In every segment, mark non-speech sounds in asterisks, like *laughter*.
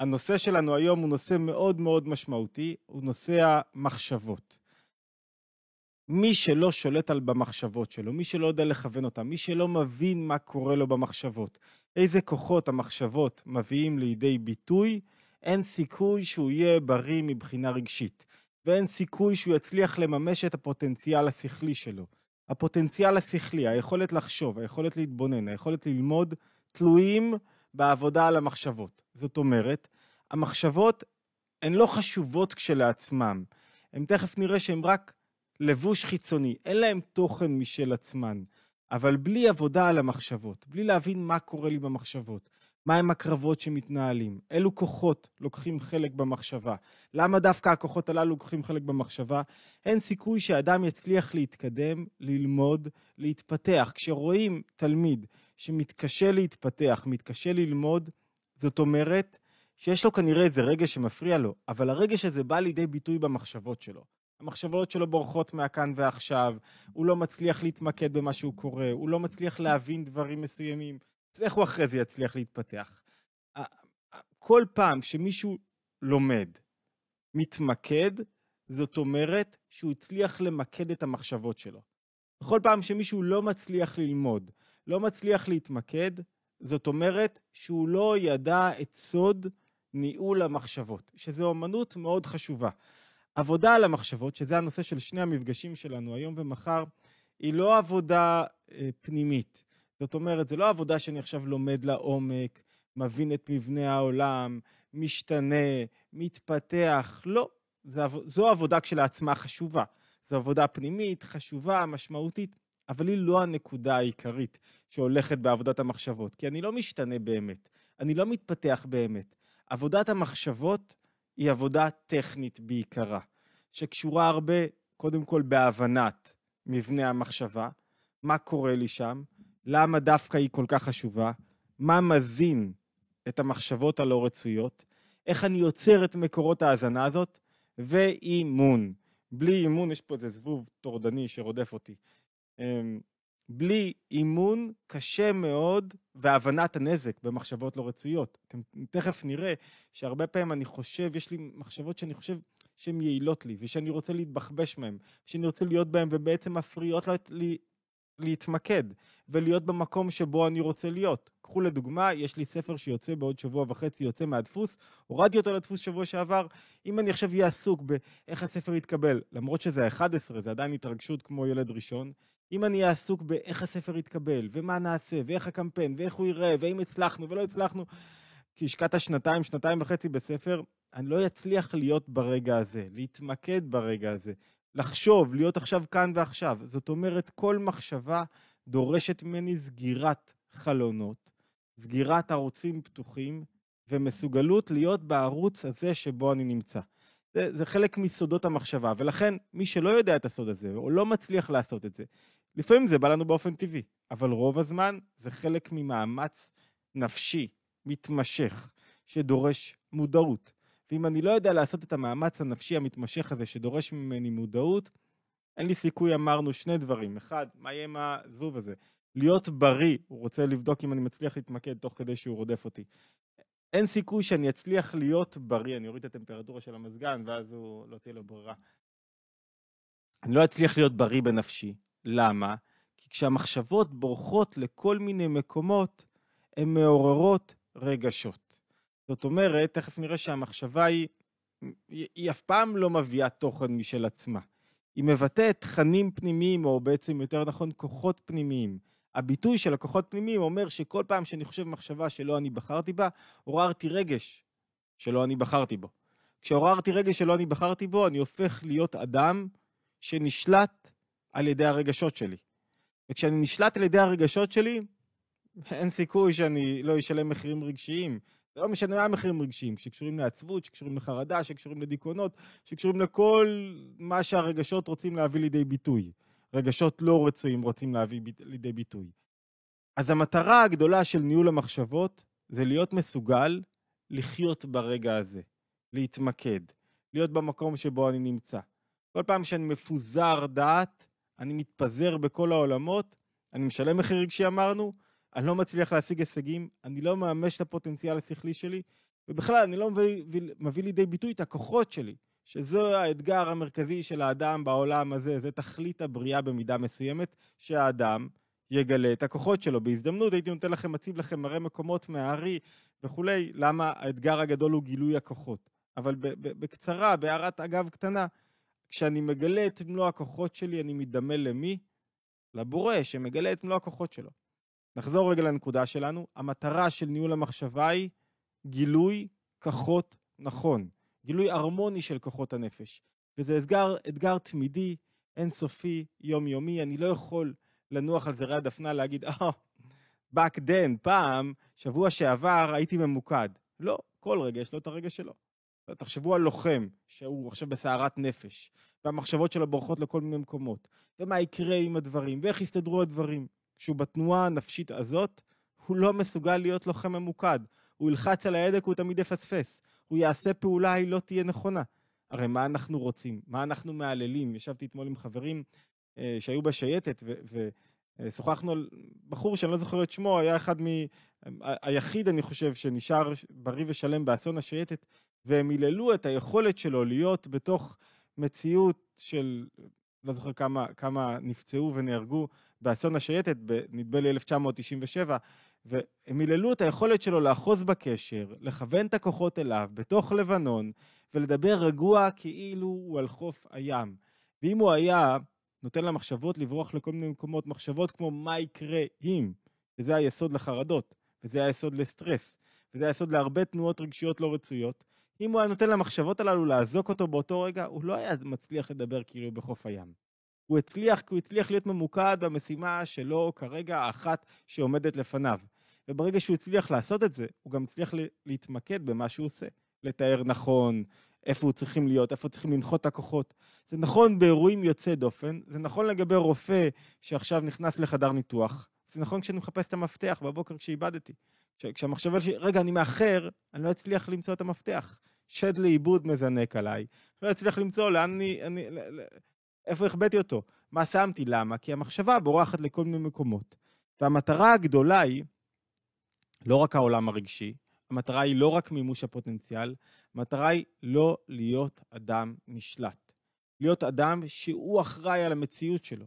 הנושא שלנו היום הוא נושא מאוד מאוד משמעותי, הוא נושא המחשבות. מי שלא שולט על במחשבות שלו, מי שלא יודע לכוון אותם, מי שלא מבין מה קורה לו במחשבות, איזה כוחות המחשבות מביאים לידי ביטוי, אין סיכוי שהוא יהיה בריא מבחינה רגשית, ואין סיכוי שהוא יצליח לממש את הפוטנציאל השכלי שלו. הפוטנציאל השכלי, היכולת לחשוב, היכולת להתבונן, היכולת ללמוד, תלויים בעבודה על המחשבות. זאת אומרת, המחשבות הן לא חשובות כשלעצמן, הן תכף נראה שהן רק לבוש חיצוני, אין להן תוכן משל עצמן. אבל בלי עבודה על המחשבות, בלי להבין מה קורה לי במחשבות, מהם הקרבות שמתנהלים, אילו כוחות לוקחים חלק במחשבה, למה דווקא הכוחות הללו לוקחים חלק במחשבה, אין סיכוי שאדם יצליח להתקדם, ללמוד, להתפתח. כשרואים תלמיד שמתקשה להתפתח, מתקשה ללמוד, זאת אומרת שיש לו כנראה איזה רגש שמפריע לו, אבל הרגש הזה בא לידי ביטוי במחשבות שלו. המחשבות שלו בורחות מהכאן ועכשיו, הוא לא מצליח להתמקד במה שהוא קורא, הוא לא מצליח להבין דברים מסוימים, אז איך הוא אחרי זה יצליח להתפתח? כל פעם שמישהו לומד, מתמקד, זאת אומרת שהוא הצליח למקד את המחשבות שלו. בכל פעם שמישהו לא מצליח ללמוד, לא מצליח להתמקד, זאת אומרת שהוא לא ידע את סוד ניהול המחשבות, שזו אמנות מאוד חשובה. עבודה על המחשבות, שזה הנושא של שני המפגשים שלנו היום ומחר, היא לא עבודה אה, פנימית. זאת אומרת, זה לא עבודה שאני עכשיו לומד לעומק, מבין את מבנה העולם, משתנה, מתפתח, לא. זו, זו עבודה כשלעצמה חשובה. זו עבודה פנימית, חשובה, משמעותית, אבל היא לא הנקודה העיקרית שהולכת בעבודת המחשבות, כי אני לא משתנה באמת, אני לא מתפתח באמת. עבודת המחשבות היא עבודה טכנית בעיקרה, שקשורה הרבה, קודם כל, בהבנת מבנה המחשבה, מה קורה לי שם, למה דווקא היא כל כך חשובה, מה מזין את המחשבות הלא רצויות, איך אני יוצר את מקורות ההאזנה הזאת, ואימון. בלי אימון, יש פה איזה זבוב טורדני שרודף אותי. בלי אימון קשה מאוד והבנת הנזק במחשבות לא רצויות. אתם תכף נראה שהרבה פעמים אני חושב, יש לי מחשבות שאני חושב שהן יעילות לי ושאני רוצה להתבחבש מהן, שאני רוצה להיות בהן ובעצם מפריעות לי להתמקד ולהיות במקום שבו אני רוצה להיות. קחו לדוגמה, יש לי ספר שיוצא בעוד שבוע וחצי, יוצא מהדפוס, הורדתי אותו לדפוס שבוע שעבר, אם אני עכשיו אהיה עסוק באיך הספר יתקבל, למרות שזה ה-11, זה עדיין התרגשות כמו ילד ראשון, אם אני אהיה עסוק באיך הספר יתקבל, ומה נעשה, ואיך הקמפיין, ואיך הוא יראה, ואם הצלחנו ולא הצלחנו, כי השקעת שנתיים, שנתיים וחצי בספר, אני לא אצליח להיות ברגע הזה, להתמקד ברגע הזה, לחשוב, להיות עכשיו כאן ועכשיו. זאת אומרת, כל מחשבה דורשת ממני סגירת חלונות, סגירת ערוצים פתוחים, ומסוגלות להיות בערוץ הזה שבו אני נמצא. זה, זה חלק מסודות המחשבה, ולכן מי שלא יודע את הסוד הזה, או לא מצליח לעשות את זה, לפעמים זה בא לנו באופן טבעי, אבל רוב הזמן זה חלק ממאמץ נפשי, מתמשך, שדורש מודעות. ואם אני לא יודע לעשות את המאמץ הנפשי המתמשך הזה שדורש ממני מודעות, אין לי סיכוי, אמרנו שני דברים. אחד, מה יהיה עם הזבוב הזה? להיות בריא, הוא רוצה לבדוק אם אני מצליח להתמקד תוך כדי שהוא רודף אותי. אין סיכוי שאני אצליח להיות בריא, אני אוריד את הטמפרטורה של המזגן ואז הוא לא תהיה לו ברירה. אני לא אצליח להיות בריא בנפשי. למה? כי כשהמחשבות בורחות לכל מיני מקומות, הן מעוררות רגשות. זאת אומרת, תכף נראה שהמחשבה היא, היא אף פעם לא מביאה תוכן משל עצמה. היא מבטאת תכנים פנימיים, או בעצם יותר נכון כוחות פנימיים. הביטוי של הכוחות פנימיים אומר שכל פעם שאני חושב מחשבה שלא אני בחרתי בה, עוררתי רגש שלא אני בחרתי בו. כשעוררתי רגש שלא אני בחרתי בו, אני הופך להיות אדם שנשלט על ידי הרגשות שלי. וכשאני נשלט על ידי הרגשות שלי, אין סיכוי שאני לא אשלם מחירים רגשיים. זה לא משנה מה המחירים רגשיים, שקשורים לעצבות, שקשורים לחרדה, שקשורים לדיכאונות, שקשורים לכל מה שהרגשות רוצים להביא לידי ביטוי. רגשות לא רצויים רוצים להביא לידי ביטוי. אז המטרה הגדולה של ניהול המחשבות זה להיות מסוגל לחיות ברגע הזה, להתמקד, להיות במקום שבו אני נמצא. כל פעם שאני מפוזר דעת, אני מתפזר בכל העולמות, אני משלם מחיר רגשי אמרנו, אני לא מצליח להשיג הישגים, אני לא מממש את הפוטנציאל השכלי שלי, ובכלל, אני לא מביא, מביא לידי ביטוי את הכוחות שלי, שזה האתגר המרכזי של האדם בעולם הזה, זה תכלית הבריאה במידה מסוימת, שהאדם יגלה את הכוחות שלו. בהזדמנות הייתי נותן לכם, מציב לכם מראה מקומות מהארי וכולי, למה האתגר הגדול הוא גילוי הכוחות. אבל בקצרה, בהערת אגב קטנה, כשאני מגלה את מלוא הכוחות שלי, אני מתדמה למי? לבורא שמגלה את מלוא הכוחות שלו. נחזור רגע לנקודה שלנו. המטרה של ניהול המחשבה היא גילוי כוחות נכון, גילוי הרמוני של כוחות הנפש. וזה אתגר, אתגר תמידי, אינסופי, יומיומי. אני לא יכול לנוח על זרי הדפנה, להגיד, אה, oh, back then, פעם, שבוע שעבר, הייתי ממוקד. לא, כל רגע יש לו את הרגע שלו. תחשבו על לוחם, שהוא עכשיו בסערת נפש, והמחשבות שלו בורחות לכל מיני מקומות, ומה יקרה עם הדברים, ואיך יסתדרו הדברים. כשהוא בתנועה הנפשית הזאת, הוא לא מסוגל להיות לוחם ממוקד. הוא ילחץ על ההדק, הוא תמיד יפספס. הוא יעשה פעולה, היא לא תהיה נכונה. הרי מה אנחנו רוצים? מה אנחנו מהללים? ישבתי אתמול עם חברים אה, שהיו בשייטת, ושוחחנו על בחור שאני לא זוכר את שמו, היה אחד מ... היחיד, אני חושב, שנשאר בריא ושלם באסון השייטת, והם היללו את היכולת שלו להיות בתוך מציאות של, לא זוכר כמה, כמה נפצעו ונהרגו באסון השייטת, נדמה לי 1997, והם היללו את היכולת שלו לאחוז בקשר, לכוון את הכוחות אליו בתוך לבנון, ולדבר רגוע כאילו הוא על חוף הים. ואם הוא היה נותן למחשבות לברוח לכל מיני מקומות, מחשבות כמו מה יקרה אם, וזה היסוד לחרדות, וזה היסוד לסטרס, וזה היסוד להרבה תנועות רגשיות לא רצויות, אם הוא היה נותן למחשבות הללו לאזוק אותו באותו רגע, הוא לא היה מצליח לדבר כאילו בחוף הים. הוא הצליח כי הוא הצליח להיות ממוקד במשימה שלו כרגע האחת שעומדת לפניו. וברגע שהוא הצליח לעשות את זה, הוא גם הצליח להתמקד במה שהוא עושה. לתאר נכון, איפה הוא צריכים להיות, איפה צריכים לנחות את הכוחות. זה נכון באירועים יוצאי דופן, זה נכון לגבי רופא שעכשיו נכנס לחדר ניתוח, זה נכון כשאני מחפש את המפתח בבוקר כשאיבדתי. כשהמחשבה שלי, רגע, אני מאחר, אני לא אצליח למצוא את המפתח. שד לאיבוד מזנק עליי. לא אצליח למצוא לאן אני, אני, איפה החבאתי אותו. מה שמתי? למה? כי המחשבה בורחת לכל מיני מקומות. והמטרה הגדולה היא לא רק העולם הרגשי, המטרה היא לא רק מימוש הפוטנציאל, המטרה היא לא להיות אדם נשלט. להיות אדם שהוא אחראי על המציאות שלו.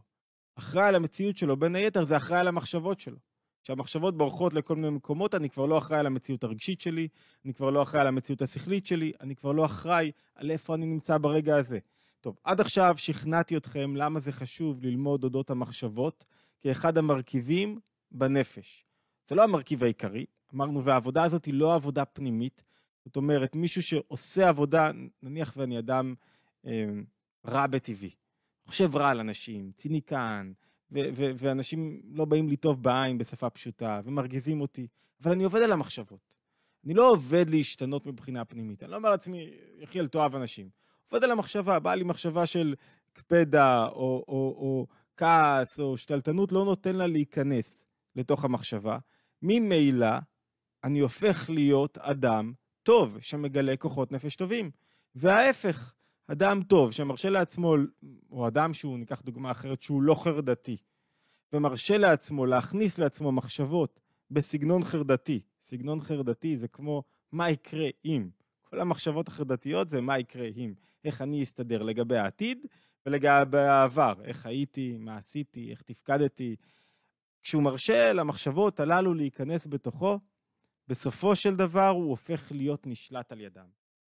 אחראי על המציאות שלו, בין היתר זה אחראי על המחשבות שלו. כשהמחשבות בורחות לכל מיני מקומות, אני כבר לא אחראי על המציאות הרגשית שלי, אני כבר לא אחראי על המציאות השכלית שלי, אני כבר לא אחראי על איפה אני נמצא ברגע הזה. טוב, עד עכשיו שכנעתי אתכם למה זה חשוב ללמוד אודות המחשבות כאחד המרכיבים בנפש. זה לא המרכיב העיקרי, אמרנו, והעבודה הזאת היא לא עבודה פנימית. זאת אומרת, מישהו שעושה עבודה, נניח ואני אדם אה, רע בטבעי, חושב רע על אנשים, ציניקן, ואנשים לא באים לי טוב בעין בשפה פשוטה, ומרגיזים אותי, אבל אני עובד על המחשבות. אני לא עובד להשתנות מבחינה פנימית. אני לא אומר לעצמי, יחיאל, תאהב אנשים. עובד על המחשבה, באה לי מחשבה של קפדה, או, או, או כעס, או שתלטנות, לא נותן לה להיכנס לתוך המחשבה. ממילא, אני הופך להיות אדם טוב, שמגלה כוחות נפש טובים. וההפך, אדם טוב שמרשה לעצמו, או אדם שהוא, ניקח דוגמה אחרת, שהוא לא חרדתי, ומרשה לעצמו להכניס לעצמו מחשבות בסגנון חרדתי. סגנון חרדתי זה כמו מה יקרה אם. כל המחשבות החרדתיות זה מה יקרה אם. איך אני אסתדר לגבי העתיד ולגבי העבר. איך הייתי, מה עשיתי, איך תפקדתי. כשהוא מרשה למחשבות הללו להיכנס בתוכו, בסופו של דבר הוא הופך להיות נשלט על ידם.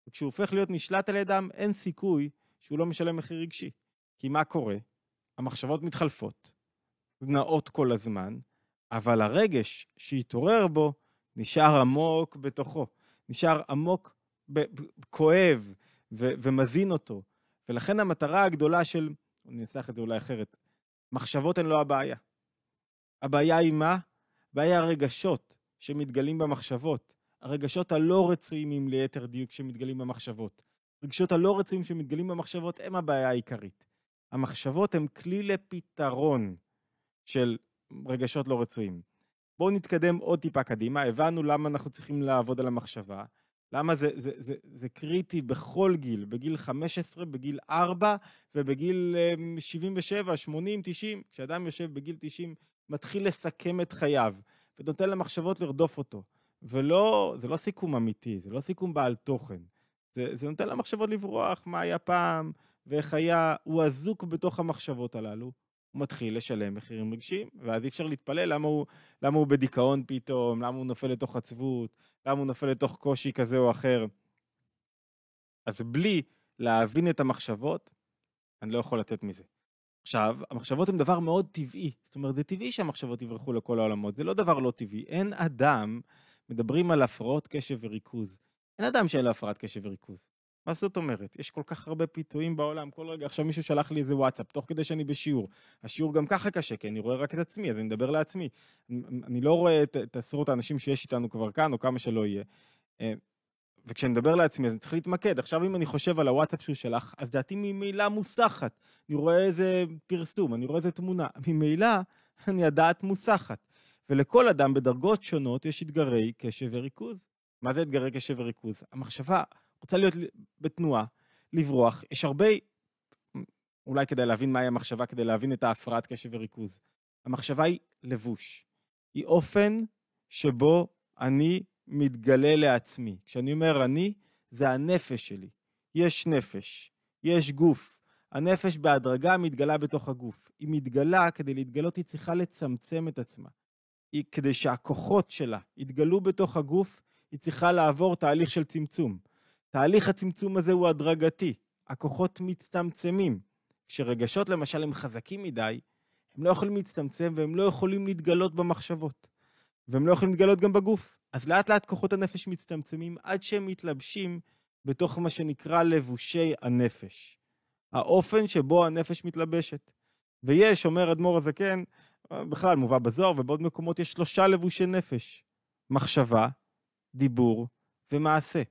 וכשהוא הופך להיות נשלט על ידם, אין סיכוי שהוא לא משלם מחיר רגשי. כי מה קורה? המחשבות מתחלפות, נעות כל הזמן, אבל הרגש שהתעורר בו נשאר עמוק בתוכו, נשאר עמוק, כואב ו- ומזין אותו. ולכן המטרה הגדולה של, אני אנסח את זה אולי אחרת, מחשבות הן לא הבעיה. הבעיה היא מה? הבעיה הרגשות שמתגלים במחשבות. הרגשות הלא רצויים, אם ליתר דיוק, שמתגלים במחשבות. הרגשות הלא רצויים שמתגלים במחשבות הם הבעיה העיקרית. המחשבות הן כלי לפתרון של רגשות לא רצויים. בואו נתקדם עוד טיפה קדימה, הבנו למה אנחנו צריכים לעבוד על המחשבה, למה זה, זה, זה, זה קריטי בכל גיל, בגיל 15, בגיל 4 ובגיל 77, 80, 90, כשאדם יושב בגיל 90, מתחיל לסכם את חייו ונותן למחשבות לרדוף אותו. ולא, זה לא סיכום אמיתי, זה לא סיכום בעל תוכן. זה, זה נותן למחשבות לברוח, מה היה פעם, ואיך היה, הוא אזוק בתוך המחשבות הללו. הוא מתחיל לשלם מחירים רגשיים, ואז אי אפשר להתפלל למה הוא, למה הוא בדיכאון פתאום, למה הוא נופל לתוך עצבות, למה הוא נופל לתוך קושי כזה או אחר. אז בלי להבין את המחשבות, אני לא יכול לצאת מזה. עכשיו, המחשבות הן דבר מאוד טבעי. זאת אומרת, זה טבעי שהמחשבות יברחו לכל העולמות, זה לא דבר לא טבעי. אין אדם, מדברים על הפרעות קשב וריכוז. אין אדם שאין לו הפרעת קשב וריכוז. מה זאת אומרת? יש כל כך הרבה פיתויים בעולם, כל רגע, עכשיו מישהו שלח לי איזה וואטסאפ, תוך כדי שאני בשיעור. השיעור גם ככה קשה, כי אני רואה רק את עצמי, אז אני מדבר לעצמי. אני לא רואה את, את עשרות האנשים שיש איתנו כבר כאן, או כמה שלא יהיה. אה, וכשאני מדבר לעצמי, אז אני צריך להתמקד. עכשיו, אם אני חושב על הוואטסאפ שהוא שלח, אז דעתי ממילא מוסחת. אני רואה איזה פרסום, אני רואה איזה תמונה. ממילא, אני הדעת מוסחת. ולכל אדם בדרגות שונות יש אתגרי קשב וריכוז. מה זה אתגרי קשב וריכוז? המחשבה רוצה להיות בתנועה, לברוח. יש הרבה, אולי כדי להבין מהי המחשבה, כדי להבין את ההפרעת קשב וריכוז. המחשבה היא לבוש. היא אופן שבו אני מתגלה לעצמי. כשאני אומר אני, זה הנפש שלי. יש נפש, יש גוף. הנפש בהדרגה מתגלה בתוך הגוף. היא מתגלה, כדי להתגלות היא צריכה לצמצם את עצמה. היא, כדי שהכוחות שלה יתגלו בתוך הגוף, היא צריכה לעבור תהליך של צמצום. תהליך הצמצום הזה הוא הדרגתי. הכוחות מצטמצמים. כשרגשות למשל הם חזקים מדי, הם לא יכולים להצטמצם והם לא יכולים להתגלות במחשבות. והם לא יכולים להתגלות גם בגוף. אז לאט לאט כוחות הנפש מצטמצמים עד שהם מתלבשים בתוך מה שנקרא לבושי הנפש. האופן שבו הנפש מתלבשת. ויש, אומר אדמו"ר הזקן, בכלל מובא בזוהר ובעוד מקומות, יש שלושה לבושי נפש. מחשבה, דיבור ומעשה.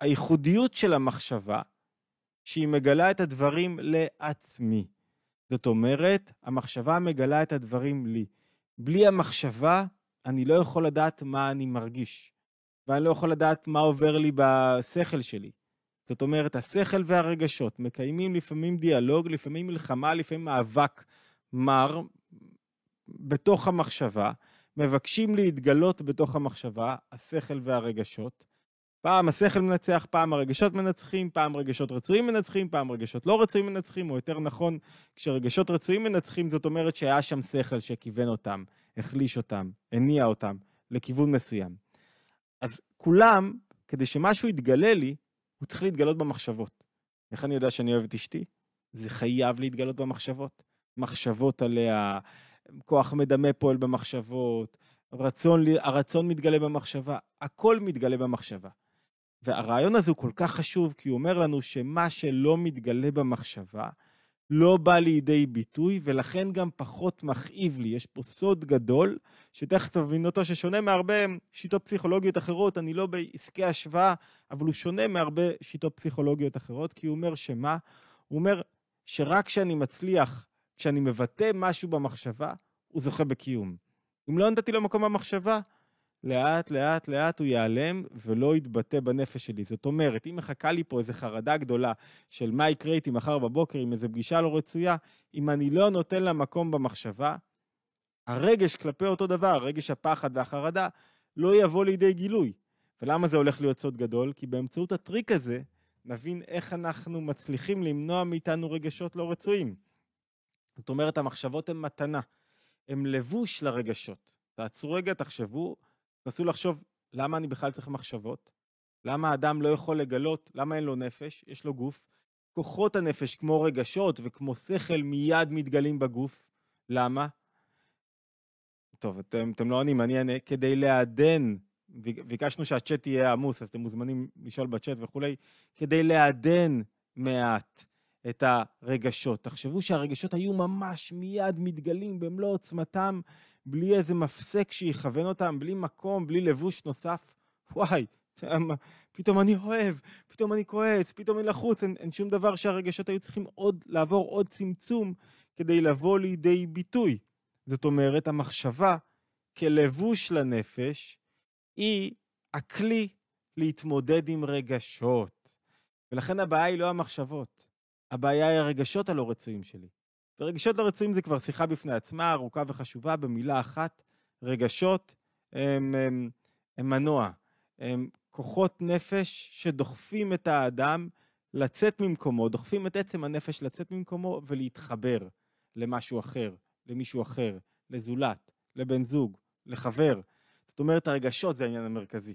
הייחודיות של המחשבה, שהיא מגלה את הדברים לעצמי. זאת אומרת, המחשבה מגלה את הדברים לי. בלי המחשבה, אני לא יכול לדעת מה אני מרגיש, ואני לא יכול לדעת מה עובר לי בשכל שלי. זאת אומרת, השכל והרגשות מקיימים לפעמים דיאלוג, לפעמים מלחמה, לפעמים מאבק מר בתוך המחשבה, מבקשים להתגלות בתוך המחשבה, השכל והרגשות. פעם השכל מנצח, פעם הרגשות מנצחים, פעם רגשות רצויים מנצחים, פעם רגשות לא רצויים מנצחים, או יותר נכון, כשרגשות רצויים מנצחים, זאת אומרת שהיה שם שכל שכיוון אותם, החליש אותם, הניע אותם לכיוון מסוים. אז כולם, כדי שמשהו יתגלה לי, הוא צריך להתגלות במחשבות. איך אני יודע שאני אוהב את אשתי? זה חייב להתגלות במחשבות. מחשבות עליה, כוח מדמה פועל במחשבות, רצון, הרצון מתגלה במחשבה, הכל מתגלה במחשבה. והרעיון הזה הוא כל כך חשוב, כי הוא אומר לנו שמה שלא מתגלה במחשבה, לא בא לידי ביטוי, ולכן גם פחות מכאיב לי. יש פה סוד גדול, שתכף תבין אותו, ששונה מהרבה שיטות פסיכולוגיות אחרות, אני לא בעסקי השוואה, אבל הוא שונה מהרבה שיטות פסיכולוגיות אחרות, כי הוא אומר שמה? הוא אומר שרק כשאני מצליח, כשאני מבטא משהו במחשבה, הוא זוכה בקיום. אם לא נתתי לו מקום במחשבה, לאט, לאט, לאט הוא ייעלם ולא יתבטא בנפש שלי. זאת אומרת, אם מחכה לי פה איזו חרדה גדולה של מה יקרה איתי מחר בבוקר עם איזו פגישה לא רצויה, אם אני לא נותן לה מקום במחשבה, הרגש כלפי אותו דבר, רגש הפחד והחרדה, לא יבוא לידי גילוי. ולמה זה הולך להיות סוד גדול? כי באמצעות הטריק הזה, נבין איך אנחנו מצליחים למנוע מאיתנו רגשות לא רצויים. זאת אומרת, המחשבות הן מתנה, הן לבוש לרגשות. תעצרו רגע, תחשבו, תנסו לחשוב למה אני בכלל צריך מחשבות, למה האדם לא יכול לגלות, למה אין לו נפש, יש לו גוף. כוחות הנפש כמו רגשות וכמו שכל מיד מתגלים בגוף. למה? טוב, אתם, אתם לא עונים, אני אענה. כדי לעדן, ביקשנו שהצ'אט יהיה עמוס, אז אתם מוזמנים לשאול בצ'אט וכולי, כדי לעדן מעט את הרגשות. תחשבו שהרגשות היו ממש מיד מתגלים במלוא עוצמתם בלי איזה מפסק שיכוון אותם, בלי מקום, בלי לבוש נוסף. וואי, פתאום אני אוהב, פתאום אני כועס, פתאום אני לחוץ, אין, אין שום דבר שהרגשות היו צריכים עוד, לעבור עוד צמצום כדי לבוא לידי ביטוי. זאת אומרת, המחשבה כלבוש לנפש היא הכלי להתמודד עם רגשות. ולכן הבעיה היא לא המחשבות, הבעיה היא הרגשות הלא רצויים שלי. ורגשות לא רצויים זה כבר שיחה בפני עצמה, ארוכה וחשובה, במילה אחת, רגשות הם, הם, הם מנוע, הם כוחות נפש שדוחפים את האדם לצאת ממקומו, דוחפים את עצם הנפש לצאת ממקומו ולהתחבר למשהו אחר, למישהו אחר, לזולת, לבן זוג, לחבר. זאת אומרת, הרגשות זה העניין המרכזי.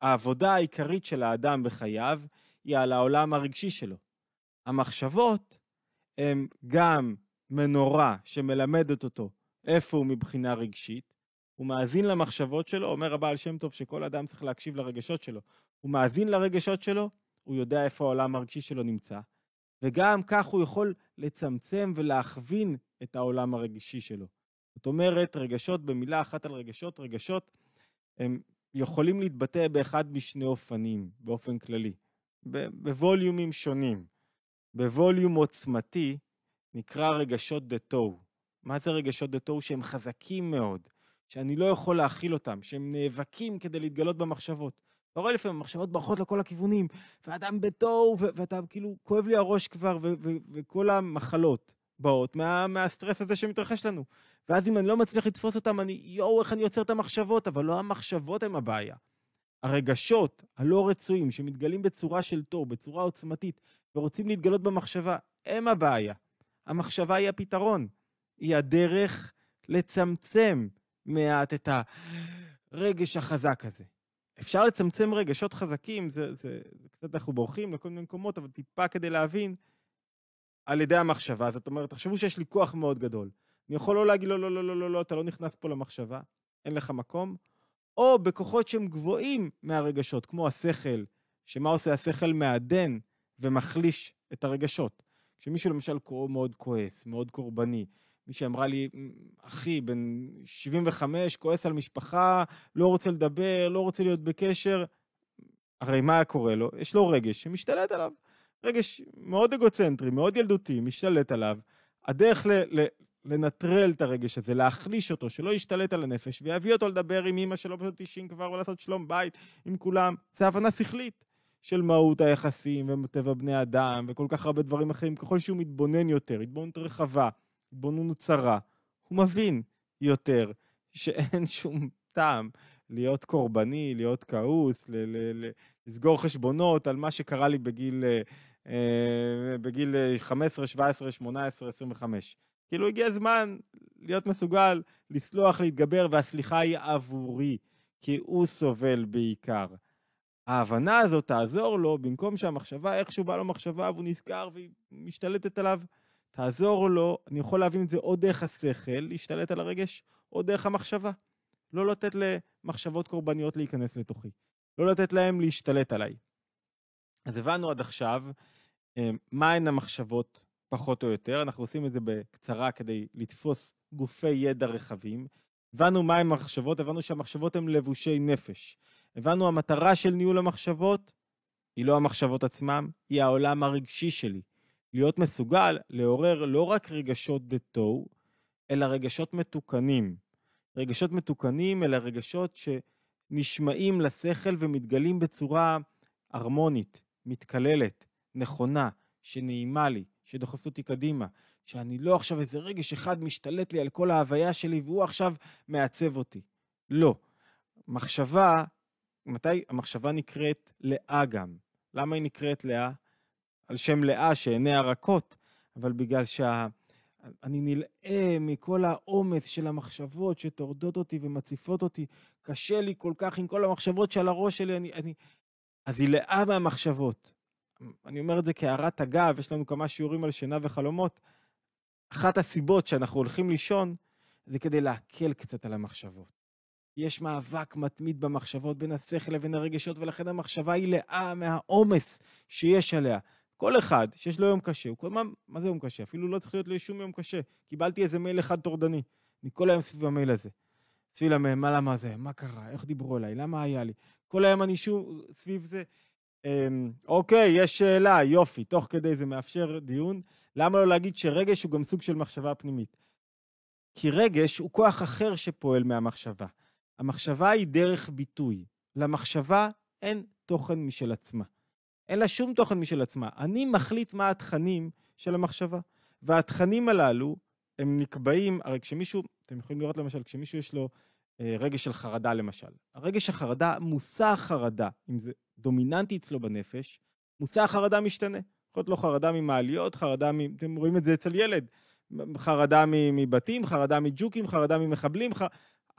העבודה העיקרית של האדם בחייו היא על העולם הרגשי שלו. המחשבות הן גם מנורה שמלמדת אותו איפה הוא מבחינה רגשית, הוא מאזין למחשבות שלו, אומר הבעל שם טוב שכל אדם צריך להקשיב לרגשות שלו. הוא מאזין לרגשות שלו, הוא יודע איפה העולם הרגשי שלו נמצא, וגם כך הוא יכול לצמצם ולהכווין את העולם הרגשי שלו. זאת אומרת, רגשות, במילה אחת על רגשות, רגשות הם יכולים להתבטא באחד משני אופנים, באופן כללי, בווליומים שונים. בווליום עוצמתי נקרא רגשות דתוהו. מה זה רגשות דתוהו? שהם חזקים מאוד, שאני לא יכול להכיל אותם, שהם נאבקים כדי להתגלות במחשבות. אתה רואה לפעמים, מחשבות בורחות לכל הכיוונים, ואדם בתוהו, ואתה כאילו, כואב לי הראש כבר, וכל המחלות באות מה, מהסטרס הזה שמתרחש לנו. ואז אם אני לא מצליח לתפוס אותם, אני, יואו, איך אני יוצר את המחשבות, אבל לא המחשבות הן הבעיה. הרגשות הלא רצויים שמתגלים בצורה של תור, בצורה עוצמתית, ורוצים להתגלות במחשבה, הם הבעיה. המחשבה היא הפתרון. היא הדרך לצמצם מעט את הרגש החזק הזה. אפשר לצמצם רגשות חזקים, זה, זה, זה קצת אנחנו בורחים לכל מיני מקומות, אבל טיפה כדי להבין, על ידי המחשבה. זאת אומרת, תחשבו שיש לי כוח מאוד גדול. אני יכול לא להגיד, לא, לא, לא, לא, לא, לא, אתה לא נכנס פה למחשבה, אין לך מקום, או בכוחות שהם גבוהים מהרגשות, כמו השכל, שמה עושה השכל? מעדן ומחליש את הרגשות. כשמישהו למשל מאוד כועס, מאוד קורבני, מישהי אמרה לי, אחי, בן 75, כועס על משפחה, לא רוצה לדבר, לא רוצה להיות בקשר, הרי מה קורה לו? יש לו רגש שמשתלט עליו. רגש מאוד אגוצנטרי, מאוד ילדותי, משתלט עליו. הדרך ל- ל- לנטרל את הרגש הזה, להחליש אותו, שלא ישתלט על הנפש, ויביא אותו לדבר עם אמא שלו פשוט 90 כבר, ולעשות שלום בית עם כולם, זה הבנה שכלית של מהות היחסים וטבע בני אדם, וכל כך הרבה דברים אחרים. ככל שהוא מתבונן יותר, התבוננות רחבה, התבוננות צרה, הוא מבין יותר שאין שום טעם להיות קורבני, להיות כעוס, ל- ל- ל- לסגור חשבונות על מה שקרה לי בגיל, אה, בגיל 15, 17, 18, 25. כאילו הגיע הזמן להיות מסוגל לסלוח, להתגבר, והסליחה היא עבורי, כי הוא סובל בעיקר. ההבנה הזאת תעזור לו, במקום שהמחשבה, איכשהו באה לו מחשבה והוא נזכר והיא משתלטת עליו, תעזור לו, אני יכול להבין את זה או דרך השכל, להשתלט על הרגש, או דרך המחשבה. לא לתת למחשבות קורבניות להיכנס לתוכי. לא לתת להם להשתלט עליי. אז הבנו עד עכשיו אה, מהן המחשבות פחות או יותר, אנחנו עושים את זה בקצרה כדי לתפוס גופי ידע רחבים. הבנו מהם המחשבות, הבנו שהמחשבות הן לבושי נפש. הבנו המטרה של ניהול המחשבות היא לא המחשבות עצמם, היא העולם הרגשי שלי. להיות מסוגל לעורר לא רק רגשות דתו, אלא רגשות מתוקנים. רגשות מתוקנים אלה רגשות שנשמעים לשכל ומתגלים בצורה הרמונית, מתקללת, נכונה, שנעימה לי, שדוחפת אותי קדימה, שאני לא עכשיו איזה רגש אחד משתלט לי על כל ההוויה שלי והוא עכשיו מעצב אותי. לא. מחשבה, מתי המחשבה נקראת לאה גם? למה היא נקראת לאה? על שם לאה שעיניה רכות, אבל בגלל שאני נלאה מכל העומס של המחשבות שטורדות אותי ומציפות אותי, קשה לי כל כך עם כל המחשבות שעל הראש שלי, אני, אני... אז היא לאה מהמחשבות. אני אומר את זה כהערת אגב, יש לנו כמה שיעורים על שינה וחלומות. אחת הסיבות שאנחנו הולכים לישון זה כדי להקל קצת על המחשבות. יש מאבק מתמיד במחשבות בין השכל לבין הרגשות, ולכן המחשבה היא לאה מהעומס שיש עליה. כל אחד שיש לו יום קשה, הוא כל מה, מה זה יום קשה? אפילו לא צריך להיות לי שום יום קשה. קיבלתי איזה מייל אחד טורדני. אני כל היום סביב המייל הזה. סביב המייל, מה למה זה? מה קרה? איך דיברו אליי? למה היה לי? כל היום אני שוב סביב זה. אמ, אוקיי, יש שאלה, יופי, תוך כדי זה מאפשר דיון. למה לא להגיד שרגש הוא גם סוג של מחשבה פנימית? כי רגש הוא כוח אחר שפועל מהמחשבה. המחשבה היא דרך ביטוי. למחשבה אין תוכן משל עצמה. אין לה שום תוכן משל עצמה. אני מחליט מה התכנים של המחשבה. והתכנים הללו, הם נקבעים, הרי כשמישהו, אתם יכולים לראות למשל, כשמישהו יש לו אה, רגש של חרדה למשל. הרגש החרדה, מושא החרדה, אם זה דומיננטי אצלו בנפש, מושא החרדה משתנה. יכול להיות לו חרדה ממעליות, חרדה מ... אתם רואים את זה אצל ילד. חרדה מבתים, חרדה מג'וקים, חרדה ממחבלים. ח...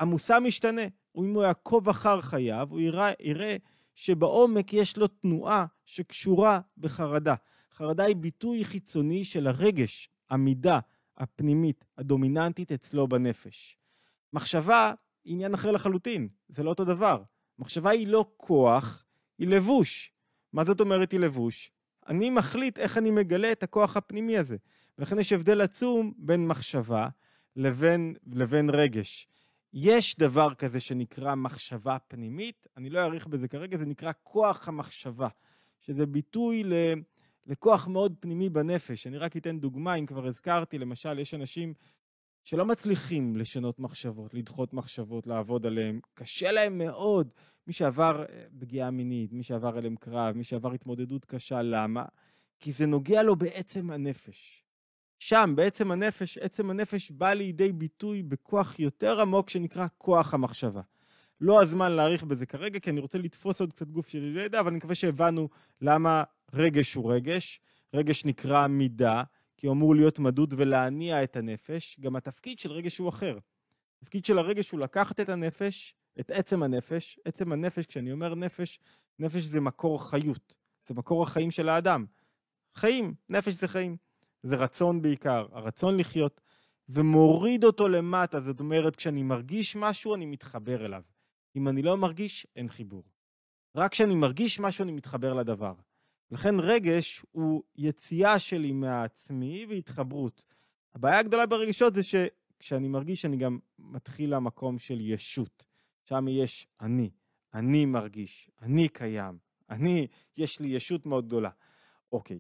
המושא משתנה. אם הוא יעקוב אחר חייו, הוא יראה, יראה שבעומק יש לו תנועה שקשורה בחרדה. חרדה היא ביטוי חיצוני של הרגש, המידה הפנימית, הדומיננטית אצלו בנפש. מחשבה היא עניין אחר לחלוטין, זה לא אותו דבר. מחשבה היא לא כוח, היא לבוש. מה זאת אומרת היא לבוש? אני מחליט איך אני מגלה את הכוח הפנימי הזה. ולכן יש הבדל עצום בין מחשבה לבין, לבין רגש. יש דבר כזה שנקרא מחשבה פנימית, אני לא אאריך בזה כרגע, זה נקרא כוח המחשבה, שזה ביטוי ל... לכוח מאוד פנימי בנפש. אני רק אתן דוגמה, אם כבר הזכרתי, למשל, יש אנשים שלא מצליחים לשנות מחשבות, לדחות מחשבות, לעבוד עליהן. קשה להם מאוד. מי שעבר אה, פגיעה מינית, מי שעבר אליהם קרב, מי שעבר התמודדות קשה, למה? כי זה נוגע לו בעצם הנפש. שם, בעצם הנפש, עצם הנפש בא לידי ביטוי בכוח יותר עמוק שנקרא כוח המחשבה. לא הזמן להאריך בזה כרגע, כי אני רוצה לתפוס עוד קצת גוף שלי לידע, אבל אני מקווה שהבנו למה רגש הוא רגש. רגש נקרא מידה, כי הוא אמור להיות מדוד ולהניע את הנפש. גם התפקיד של רגש הוא אחר. התפקיד של הרגש הוא לקחת את הנפש, את עצם הנפש. עצם הנפש, כשאני אומר נפש, נפש זה מקור חיות. זה מקור החיים של האדם. חיים, נפש זה חיים. זה רצון בעיקר, הרצון לחיות, ומוריד אותו למטה. זאת אומרת, כשאני מרגיש משהו, אני מתחבר אליו. אם אני לא מרגיש, אין חיבור. רק כשאני מרגיש משהו, אני מתחבר לדבר. לכן רגש הוא יציאה שלי מעצמי והתחברות. הבעיה הגדולה ברגשות זה שכשאני מרגיש, אני גם מתחיל למקום של ישות. שם יש אני, אני מרגיש, אני קיים, אני, יש לי ישות מאוד גדולה. אוקיי,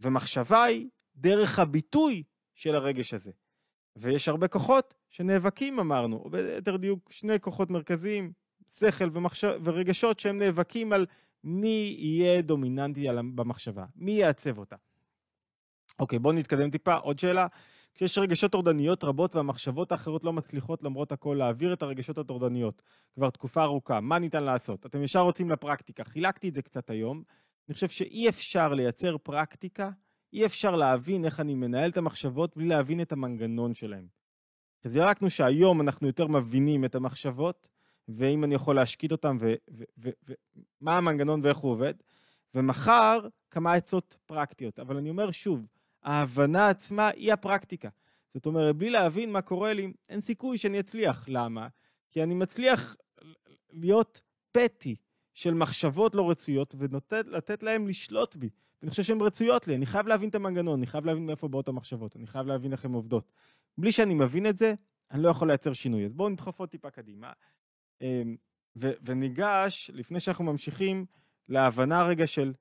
ומחשבה היא דרך הביטוי של הרגש הזה. ויש הרבה כוחות שנאבקים, אמרנו, או ביתר דיוק שני כוחות מרכזיים, שכל ומחש... ורגשות שהם נאבקים על מי יהיה דומיננטי במחשבה, מי יעצב אותה. אוקיי, בואו נתקדם טיפה. עוד שאלה. כשיש רגשות טורדניות רבות והמחשבות האחרות לא מצליחות למרות הכל להעביר את הרגשות הטורדניות כבר תקופה ארוכה, מה ניתן לעשות? אתם ישר רוצים לפרקטיקה. חילקתי את זה קצת היום. אני חושב שאי אפשר לייצר פרקטיקה, אי אפשר להבין איך אני מנהל את המחשבות בלי להבין את המנגנון שלהם. אז ירקנו שהיום אנחנו יותר מבינים את המחשבות, ואם אני יכול להשקיט אותם, ומה המנגנון ואיך הוא עובד, ומחר כמה עצות פרקטיות. אבל אני אומר שוב, ההבנה עצמה היא הפרקטיקה. זאת אומרת, בלי להבין מה קורה לי, אין סיכוי שאני אצליח. למה? כי אני מצליח להיות פטי של מחשבות לא רצויות ולתת להם לשלוט בי. אני חושב שהן רצויות לי, אני חייב להבין את המנגנון, אני חייב להבין מאיפה באות המחשבות, אני חייב להבין איך הן עובדות. בלי שאני מבין את זה, אני לא יכול לייצר שינוי. אז בואו נדחוף עוד טיפה קדימה. אמ, ו- וניגש, לפני שאנחנו ממשיכים, להבנה רגע של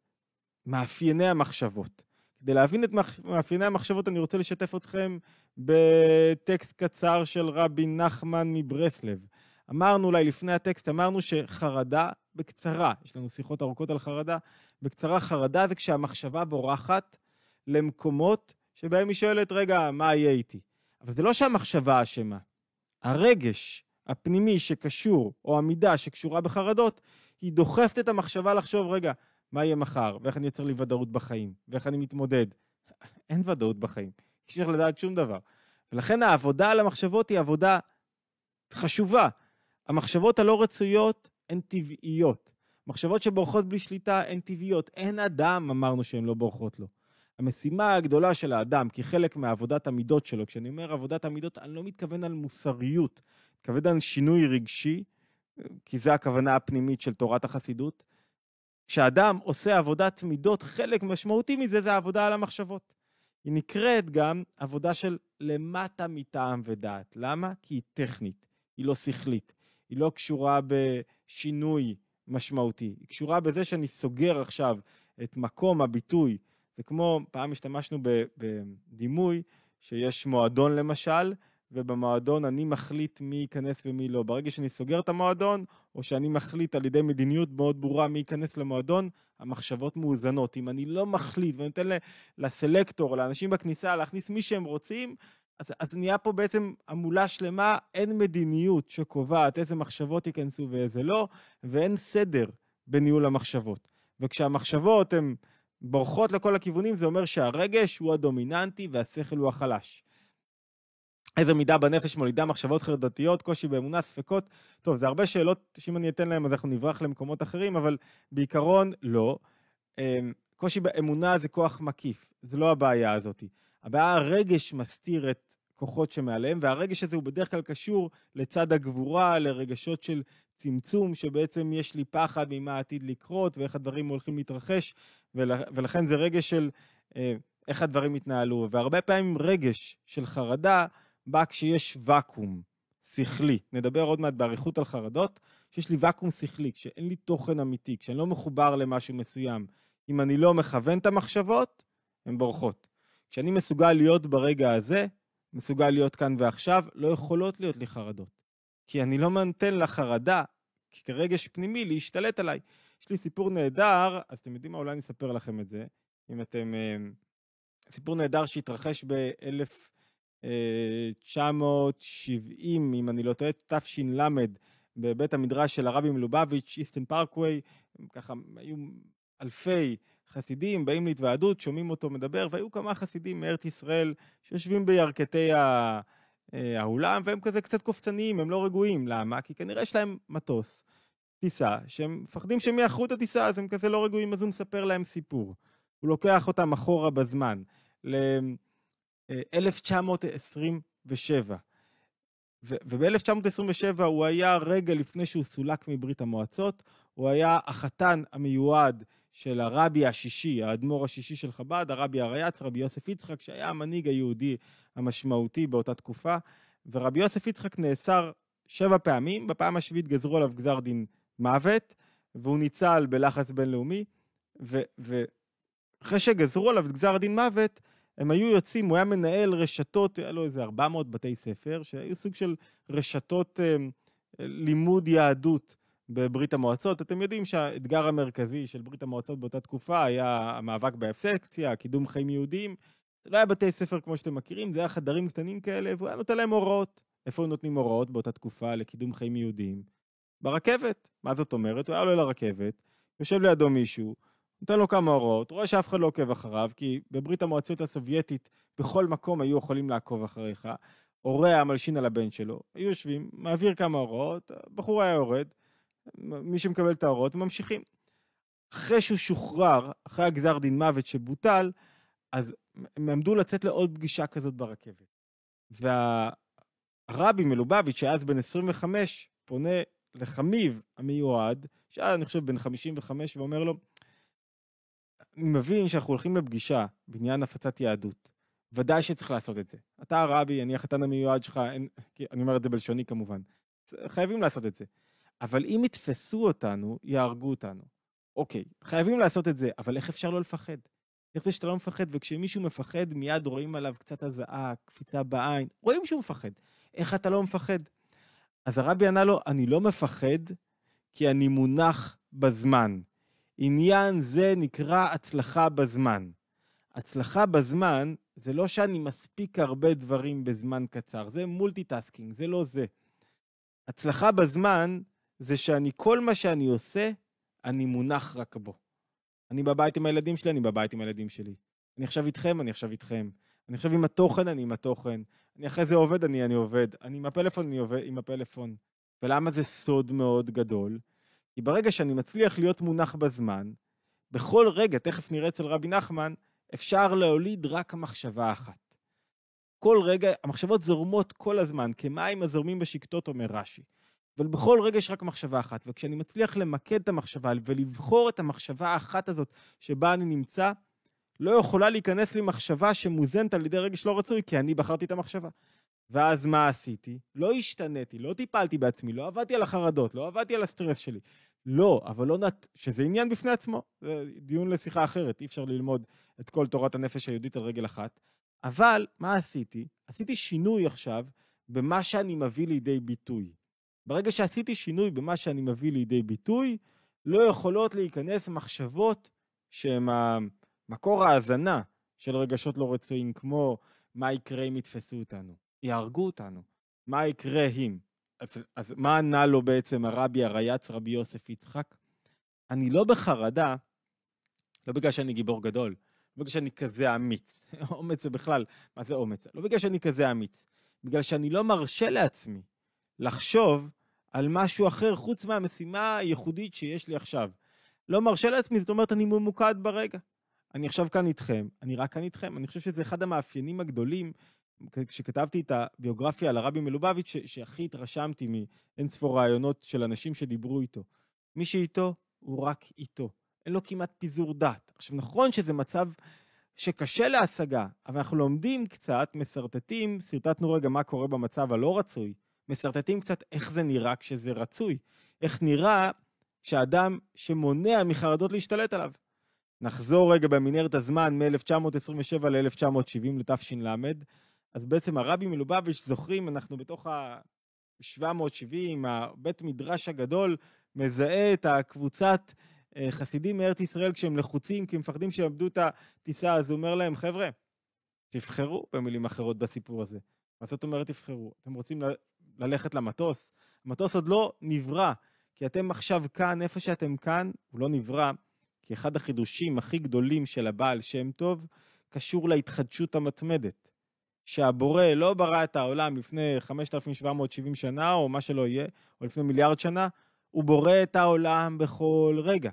מאפייני המחשבות. כדי להבין את מאפייני המחשבות, אני רוצה לשתף אתכם בטקסט קצר של רבי נחמן מברסלב. אמרנו אולי לפני הטקסט, אמרנו שחרדה, בקצרה, יש לנו שיחות ארוכות על חרדה, בקצרה, חרדה זה כשהמחשבה בורחת למקומות שבהם היא שואלת, רגע, מה יהיה איתי? אבל זה לא שהמחשבה אשמה. הרגש הפנימי שקשור, או המידה שקשורה בחרדות, היא דוחפת את המחשבה לחשוב, רגע, מה יהיה מחר, ואיך אני יוצר לי ודאות בחיים, ואיך אני מתמודד. *laughs* אין ודאות בחיים, אי אפשר לדעת שום דבר. ולכן העבודה על המחשבות היא עבודה חשובה. המחשבות הלא רצויות הן טבעיות. מחשבות שבורחות בלי שליטה הן טבעיות. אין אדם, אמרנו שהן לא בורחות לו. המשימה הגדולה של האדם, כחלק מעבודת המידות שלו, כשאני אומר עבודת המידות, אני לא מתכוון על מוסריות, מתכוון על שינוי רגשי, כי זו הכוונה הפנימית של תורת החסידות. כשאדם עושה עבודת מידות, חלק משמעותי מזה זה העבודה על המחשבות. היא נקראת גם עבודה של למטה מטעם ודעת. למה? כי היא טכנית, היא לא שכלית, היא לא קשורה בשינוי משמעותי. היא קשורה בזה שאני סוגר עכשיו את מקום הביטוי. זה כמו, פעם השתמשנו בדימוי שיש מועדון למשל, ובמועדון אני מחליט מי ייכנס ומי לא. ברגע שאני סוגר את המועדון, או שאני מחליט על ידי מדיניות מאוד ברורה מי ייכנס למועדון, המחשבות מאוזנות. אם אני לא מחליט ונותן לסלקטור, לאנשים בכניסה, להכניס מי שהם רוצים, אז, אז נהיה פה בעצם המולה שלמה, אין מדיניות שקובעת איזה מחשבות ייכנסו ואיזה לא, ואין סדר בניהול המחשבות. וכשהמחשבות הן בורחות לכל הכיוונים, זה אומר שהרגש הוא הדומיננטי והשכל הוא החלש. איזה מידה בנפש מולידה מחשבות חרדתיות, קושי באמונה, ספקות. טוב, זה הרבה שאלות שאם אני אתן להם אז אנחנו נברח למקומות אחרים, אבל בעיקרון לא. אמ, קושי באמונה זה כוח מקיף, זה לא הבעיה הזאת. הבעיה, הרגש מסתיר את כוחות שמעליהם, והרגש הזה הוא בדרך כלל קשור לצד הגבורה, לרגשות של צמצום, שבעצם יש לי פחד ממה עתיד לקרות ואיך הדברים הולכים להתרחש, ולכן זה רגש של אה, איך הדברים יתנהלו. והרבה פעמים רגש של חרדה בא כשיש ואקום שכלי. נדבר עוד מעט באריכות על חרדות, שיש לי ואקום שכלי, כשאין לי תוכן אמיתי, כשאני לא מחובר למשהו מסוים. אם אני לא מכוון את המחשבות, הן בורחות. כשאני מסוגל להיות ברגע הזה, מסוגל להיות כאן ועכשיו, לא יכולות להיות לי חרדות. כי אני לא מנתן לחרדה, כרגש פנימי, להשתלט עליי. יש לי סיפור נהדר, אז אתם יודעים מה, אולי אני אספר לכם את זה, אם אתם... אה, סיפור נהדר שהתרחש ב-1970, אם אני לא טועה, תש"ל, בבית המדרש של הרבי מלובביץ', איסטן פארקווי, ככה היו אלפי חסידים, באים להתוועדות, שומעים אותו מדבר, והיו כמה חסידים מארץ ישראל שיושבים בירכתי אה, האולם, והם כזה קצת קופצניים, הם לא רגועים. למה? כי כנראה יש להם מטוס, טיסה, שהם מפחדים שהם יאחרו את הטיסה, אז הם כזה לא רגועים, אז הוא מספר להם סיפור. הוא לוקח אותם אחורה בזמן, ל-1927. וב-1927 הוא היה רגע לפני שהוא סולק מברית המועצות, הוא היה החתן המיועד של הרבי השישי, האדמו"ר השישי של חב"ד, הרבי הרייץ, רבי יוסף יצחק, שהיה המנהיג היהודי המשמעותי באותה תקופה, ורבי יוסף יצחק נאסר שבע פעמים, בפעם השביעית גזרו עליו גזר דין מוות, והוא ניצל בלחץ בינלאומי, ואחרי שגזרו עליו גזר דין מוות, הם היו יוצאים, הוא היה מנהל רשתות, היה לו איזה 400 בתי ספר, שהיו סוג של רשתות אה, לימוד יהדות בברית המועצות. אתם יודעים שהאתגר המרכזי של ברית המועצות באותה תקופה היה המאבק באבסקציה, קידום חיים יהודיים. זה לא היה בתי ספר כמו שאתם מכירים, זה היה חדרים קטנים כאלה, והוא היה נותן להם הוראות. איפה נותנים הוראות באותה תקופה לקידום חיים יהודיים? ברכבת. מה זאת אומרת? הוא היה עולה לרכבת, יושב לידו מישהו, נותן לו כמה הוראות, רואה שאף אחד לא עוקב אחריו, כי בברית המועצות הסובייטית בכל מקום היו יכולים לעקוב אחריך. הורה היה מלשין על הבן שלו, היו יושבים, מעביר כמה הוראות, הבחור היה יורד, מי שמקבל את ההוראות, ממשיכים. אחרי שהוא שוחרר, אחרי הגזר דין מוות שבוטל, אז הם עמדו לצאת לעוד פגישה כזאת ברכבת. והרבי מלובביץ', שהיה אז בן 25, פונה לחמיב המיועד, שהיה אני חושב בן 55, ואומר לו, אני מבין שאנחנו הולכים לפגישה בעניין הפצת יהדות. ודאי שצריך לעשות את זה. אתה הרבי, אני החתן המיועד שלך, אין, אני אומר את זה בלשוני כמובן. חייבים לעשות את זה. אבל אם יתפסו אותנו, יהרגו אותנו. אוקיי, חייבים לעשות את זה, אבל איך אפשר לא לפחד? איך זה שאתה לא מפחד, וכשמישהו מפחד, מיד רואים עליו קצת הזעה, קפיצה בעין, רואים שהוא מפחד. איך אתה לא מפחד? אז הרבי ענה לו, אני לא מפחד כי אני מונח בזמן. עניין זה נקרא הצלחה בזמן. הצלחה בזמן זה לא שאני מספיק הרבה דברים בזמן קצר, זה multitasking, זה לא זה. הצלחה בזמן זה שאני, כל מה שאני עושה, אני מונח רק בו. אני בבית עם הילדים שלי, אני בבית עם הילדים שלי. אני עכשיו איתכם, אני עכשיו איתכם. אני עכשיו עם התוכן, אני עם התוכן. אני אחרי זה עובד, אני, אני עובד. אני עם הפלאפון, אני עובד עם הפלאפון. ולמה זה סוד מאוד גדול? כי ברגע שאני מצליח להיות מונח בזמן, בכל רגע, תכף נראה אצל רבי נחמן, אפשר להוליד רק מחשבה אחת. כל רגע, המחשבות זורמות כל הזמן, כמים הזורמים בשקטות, אומר רש"י. אבל בכל רגע יש רק מחשבה אחת, וכשאני מצליח למקד את המחשבה ולבחור את המחשבה האחת הזאת שבה אני נמצא, לא יכולה להיכנס לי מחשבה שמוזנת על ידי רגש לא רצוי, כי אני בחרתי את המחשבה. ואז מה עשיתי? לא השתניתי, לא טיפלתי בעצמי, לא עבדתי על החרדות, לא עבדתי על הסטרס שלי. לא, אבל לא נת... שזה עניין בפני עצמו, זה דיון לשיחה אחרת, אי אפשר ללמוד את כל תורת הנפש היהודית על רגל אחת. אבל מה עשיתי? עשיתי שינוי עכשיו במה שאני מביא לידי ביטוי. ברגע שעשיתי שינוי במה שאני מביא לידי ביטוי, לא יכולות להיכנס מחשבות שהן מקור ההאזנה של רגשות לא רצויים, כמו מה יקרה אם יתפסו אותנו? יהרגו אותנו. מה יקרה אם? אז, אז מה ענה לו בעצם הרבי הרייץ, רבי יוסף יצחק? אני לא בחרדה, לא בגלל שאני גיבור גדול, לא בגלל שאני כזה אמיץ. *laughs* אומץ זה בכלל, מה זה אומץ? לא בגלל שאני כזה אמיץ, בגלל שאני לא מרשה לעצמי לחשוב על משהו אחר חוץ מהמשימה הייחודית שיש לי עכשיו. לא מרשה לעצמי, זאת אומרת, אני ממוקד ברגע. אני עכשיו כאן איתכם, אני רק כאן איתכם. אני חושב שזה אחד המאפיינים הגדולים, כשכתבתי את הביוגרפיה על הרבי מלובביץ', שהכי התרשמתי מאין ספור רעיונות של אנשים שדיברו איתו. מי שאיתו, הוא רק איתו. אין לו כמעט פיזור דת. עכשיו, נכון שזה מצב שקשה להשגה, אבל אנחנו לומדים קצת, משרטטים, שרטטנו רגע מה קורה במצב הלא רצוי, משרטטים קצת איך זה נראה כשזה רצוי, איך נראה כשאדם שמונע מחרדות להשתלט עליו. נחזור רגע במנהרת הזמן מ-1927 ל-1970 לתש"ל, אז בעצם הרבי מלובביץ', זוכרים, אנחנו בתוך ה-770, הבית מדרש הגדול, מזהה את הקבוצת אה, חסידים מארץ ישראל כשהם לחוצים, כי הם מפחדים שיאבדו את הטיסה, אז הוא אומר להם, חבר'ה, תבחרו במילים אחרות בסיפור הזה. מה זאת אומרת תבחרו? אתם רוצים ללכת למטוס? המטוס עוד לא נברא, כי אתם עכשיו כאן, איפה שאתם כאן, הוא לא נברא, כי אחד החידושים הכי גדולים של הבעל שם טוב קשור להתחדשות המתמדת. שהבורא לא ברא את העולם לפני 5,770 שנה, או מה שלא יהיה, או לפני מיליארד שנה, הוא בורא את העולם בכל רגע.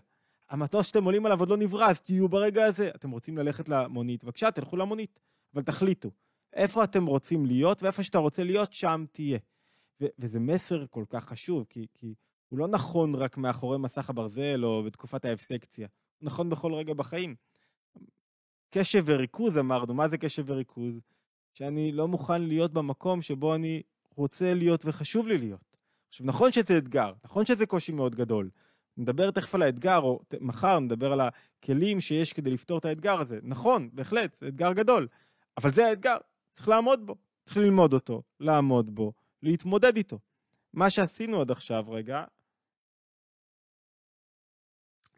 המטוס שאתם עולים עליו עוד לא נברא, אז תהיו ברגע הזה. אתם רוצים ללכת למונית, בבקשה, תלכו למונית, אבל תחליטו. איפה אתם רוצים להיות, ואיפה שאתה רוצה להיות, שם תהיה. וזה מסר כל כך חשוב, כי, כי הוא לא נכון רק מאחורי מסך הברזל או בתקופת האבסקציה, הוא נכון בכל רגע בחיים. קשב וריכוז אמרנו, מה זה קשב וריכוז? שאני לא מוכן להיות במקום שבו אני רוצה להיות וחשוב לי להיות. עכשיו, נכון שזה אתגר, נכון שזה קושי מאוד גדול. נדבר תכף על האתגר, או מחר נדבר על הכלים שיש כדי לפתור את האתגר הזה. נכון, בהחלט, זה אתגר גדול, אבל זה האתגר, צריך לעמוד בו, צריך ללמוד אותו, לעמוד בו, להתמודד איתו. מה שעשינו עד עכשיו, רגע,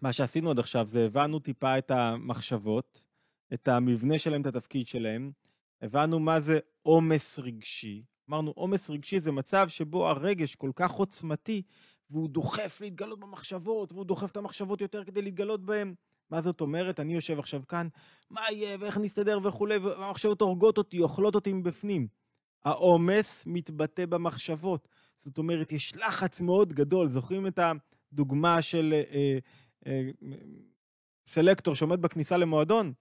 מה שעשינו עד עכשיו זה הבנו טיפה את המחשבות, את המבנה שלהם, את התפקיד שלהם, הבנו מה זה עומס רגשי. אמרנו, עומס רגשי זה מצב שבו הרגש כל כך עוצמתי, והוא דוחף להתגלות במחשבות, והוא דוחף את המחשבות יותר כדי להתגלות בהן. מה זאת אומרת? אני יושב עכשיו כאן, מה יהיה, ואיך נסתדר וכולי, והמחשבות הורגות אותי, אוכלות אותי מבפנים. העומס מתבטא במחשבות. זאת אומרת, יש לחץ מאוד גדול. זוכרים את הדוגמה של אה, אה, סלקטור שעומד בכניסה למועדון?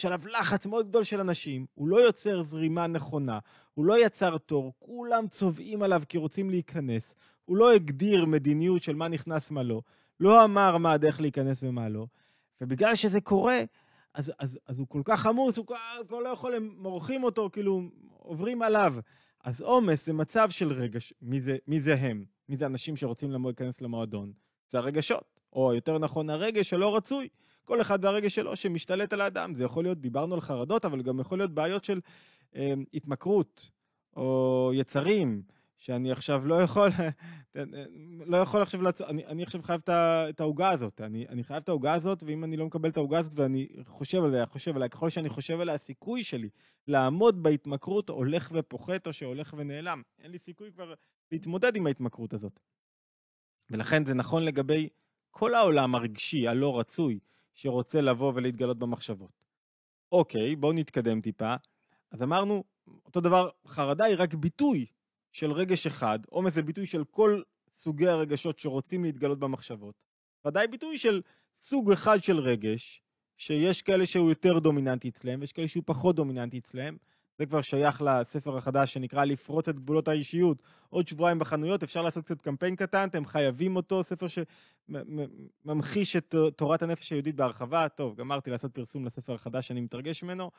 יש עליו לחץ מאוד גדול של אנשים, הוא לא יוצר זרימה נכונה, הוא לא יצר תור, כולם צובעים עליו כי רוצים להיכנס, הוא לא הגדיר מדיניות של מה נכנס מה לא, לא אמר מה הדרך להיכנס ומה לא, ובגלל שזה קורה, אז, אז, אז הוא כל כך עמוס, הוא כבר לא יכול, הם מורחים אותו, כאילו, עוברים עליו. אז עומס זה מצב של רגש, מי זה, מי זה הם? מי זה אנשים שרוצים להיכנס למועדון? זה הרגשות, או יותר נכון הרגש שלא רצוי. כל אחד והרגש שלו שמשתלט על האדם. זה יכול להיות, דיברנו על חרדות, אבל גם יכול להיות בעיות של אה, התמכרות, או יצרים, שאני עכשיו לא יכול, *laughs* לא יכול עכשיו, לצ... אני, אני עכשיו חייב את העוגה הזאת, אני, אני חייב את העוגה הזאת, ואם אני לא מקבל את העוגה הזאת ואני חושב עליה, חושב עליה, ככל שאני חושב עליה, הסיכוי שלי לעמוד בהתמכרות הולך ופוחת או שהולך ונעלם. אין לי סיכוי כבר להתמודד עם ההתמכרות הזאת. ולכן זה נכון לגבי כל העולם הרגשי, הלא רצוי, שרוצה לבוא ולהתגלות במחשבות. אוקיי, בואו נתקדם טיפה. אז אמרנו, אותו דבר, חרדה היא רק ביטוי של רגש אחד, עומס זה ביטוי של כל סוגי הרגשות שרוצים להתגלות במחשבות. היא ביטוי של סוג אחד של רגש, שיש כאלה שהוא יותר דומיננטי אצלם, ויש כאלה שהוא פחות דומיננטי אצלם, זה כבר שייך לספר החדש שנקרא לפרוץ את גבולות האישיות. עוד שבועיים בחנויות, אפשר לעשות קצת קמפיין קטן, אתם חייבים אותו, ספר שממחיש את תורת הנפש היהודית בהרחבה. טוב, גמרתי לעשות פרסום לספר החדש שאני מתרגש ממנו.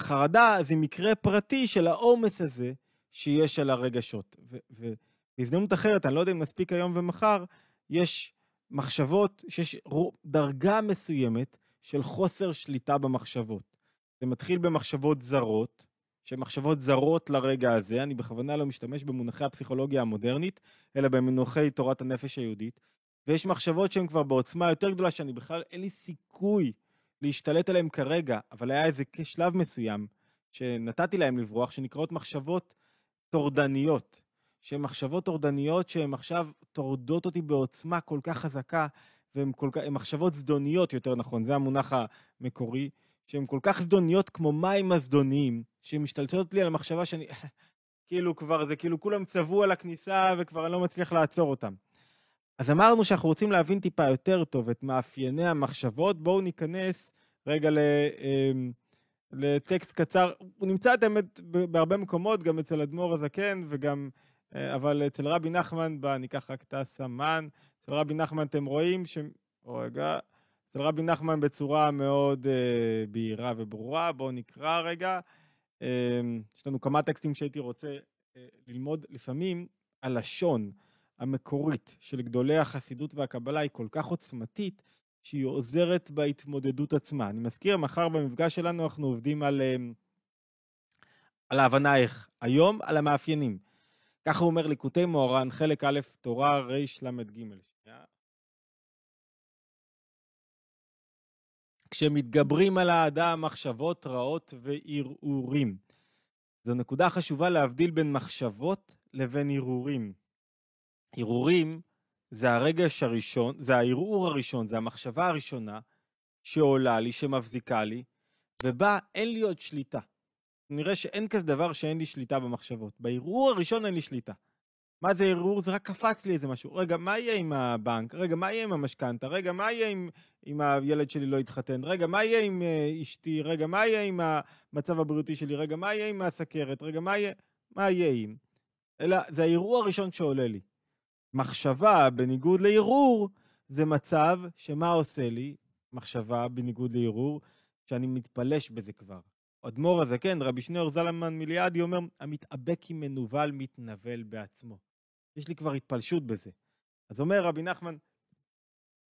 חרדה זה מקרה פרטי של העומס הזה שיש על הרגשות. ובהזדמנות אחרת, אני לא יודע אם נספיק היום ומחר, יש מחשבות שיש דרגה מסוימת של חוסר שליטה במחשבות. זה מתחיל במחשבות זרות, שהן מחשבות זרות לרגע הזה, אני בכוונה לא משתמש במונחי הפסיכולוגיה המודרנית, אלא במונחי תורת הנפש היהודית, ויש מחשבות שהן כבר בעוצמה יותר גדולה, שאני בכלל, אין לי סיכוי להשתלט עליהם כרגע, אבל היה איזה שלב מסוים שנתתי להם לברוח, שנקראות מחשבות טורדניות. שהן מחשבות טורדניות שהן עכשיו טורדות אותי בעוצמה כל כך חזקה, והן כך, מחשבות זדוניות יותר נכון, זה המונח המקורי, שהן כל כך זדוניות כמו מים הזדוניים, שהן משתלטות לי על המחשבה שאני, *laughs* כאילו כבר, זה כאילו כולם צבעו על הכניסה וכבר אני לא מצליח לעצור אותם. אז אמרנו שאנחנו רוצים להבין טיפה יותר טוב את מאפייני המחשבות, בואו ניכנס רגע ל... אמ, לטקסט קצר, הוא נמצא את האמת בהרבה מקומות, גם אצל אדמו"ר הזקן וגם, אה, אבל אצל רבי נחמן, בא, ניקח רק את הסמן, אצל רבי נחמן אתם רואים ש... רגע, אצל רבי נחמן בצורה מאוד uh, בהירה וברורה, בואו נקרא רגע. Uh, יש לנו כמה טקסטים שהייתי רוצה uh, ללמוד. לפעמים. הלשון המקורית של גדולי החסידות והקבלה היא כל כך עוצמתית, שהיא עוזרת בהתמודדות עצמה. אני מזכיר, מחר במפגש שלנו אנחנו עובדים על, אמ, על ההבנה איך. היום, על המאפיינים. ככה הוא אומר ליקוטי מוהר"ן, חלק א', תורה רל"ג. כשמתגברים על האדם מחשבות רעות וערעורים. זו נקודה חשובה להבדיל בין מחשבות לבין ערעורים. ערעורים זה הרגש הראשון, זה הערעור הראשון, זה המחשבה הראשונה שעולה לי, שמבזיקה לי, ובה אין לי עוד שליטה. נראה שאין כזה דבר שאין לי שליטה במחשבות. בערעור הראשון אין לי שליטה. מה זה ערעור? זה רק קפץ לי איזה משהו. רגע, מה יהיה עם הבנק? רגע, מה יהיה עם המשכנתה? רגע, מה יהיה עם, אם הילד שלי לא יתחתן? רגע, מה יהיה עם uh, אשתי? רגע, מה יהיה עם המצב הבריאותי שלי? רגע, מה יהיה עם הסכרת? רגע, מה יהיה, מה יהיה עם? אלא, זה הערעור הראשון שעולה לי. מחשבה בניגוד לערעור, זה מצב שמה עושה לי, מחשבה בניגוד לערעור, שאני מתפלש בזה כבר. אדמו"ר הזקן, רבי שניאור זלמן מיליאדי אומר, המתאבק עם מנוול מתנבל בעצמו. יש לי כבר התפלשות בזה. אז אומר רבי נחמן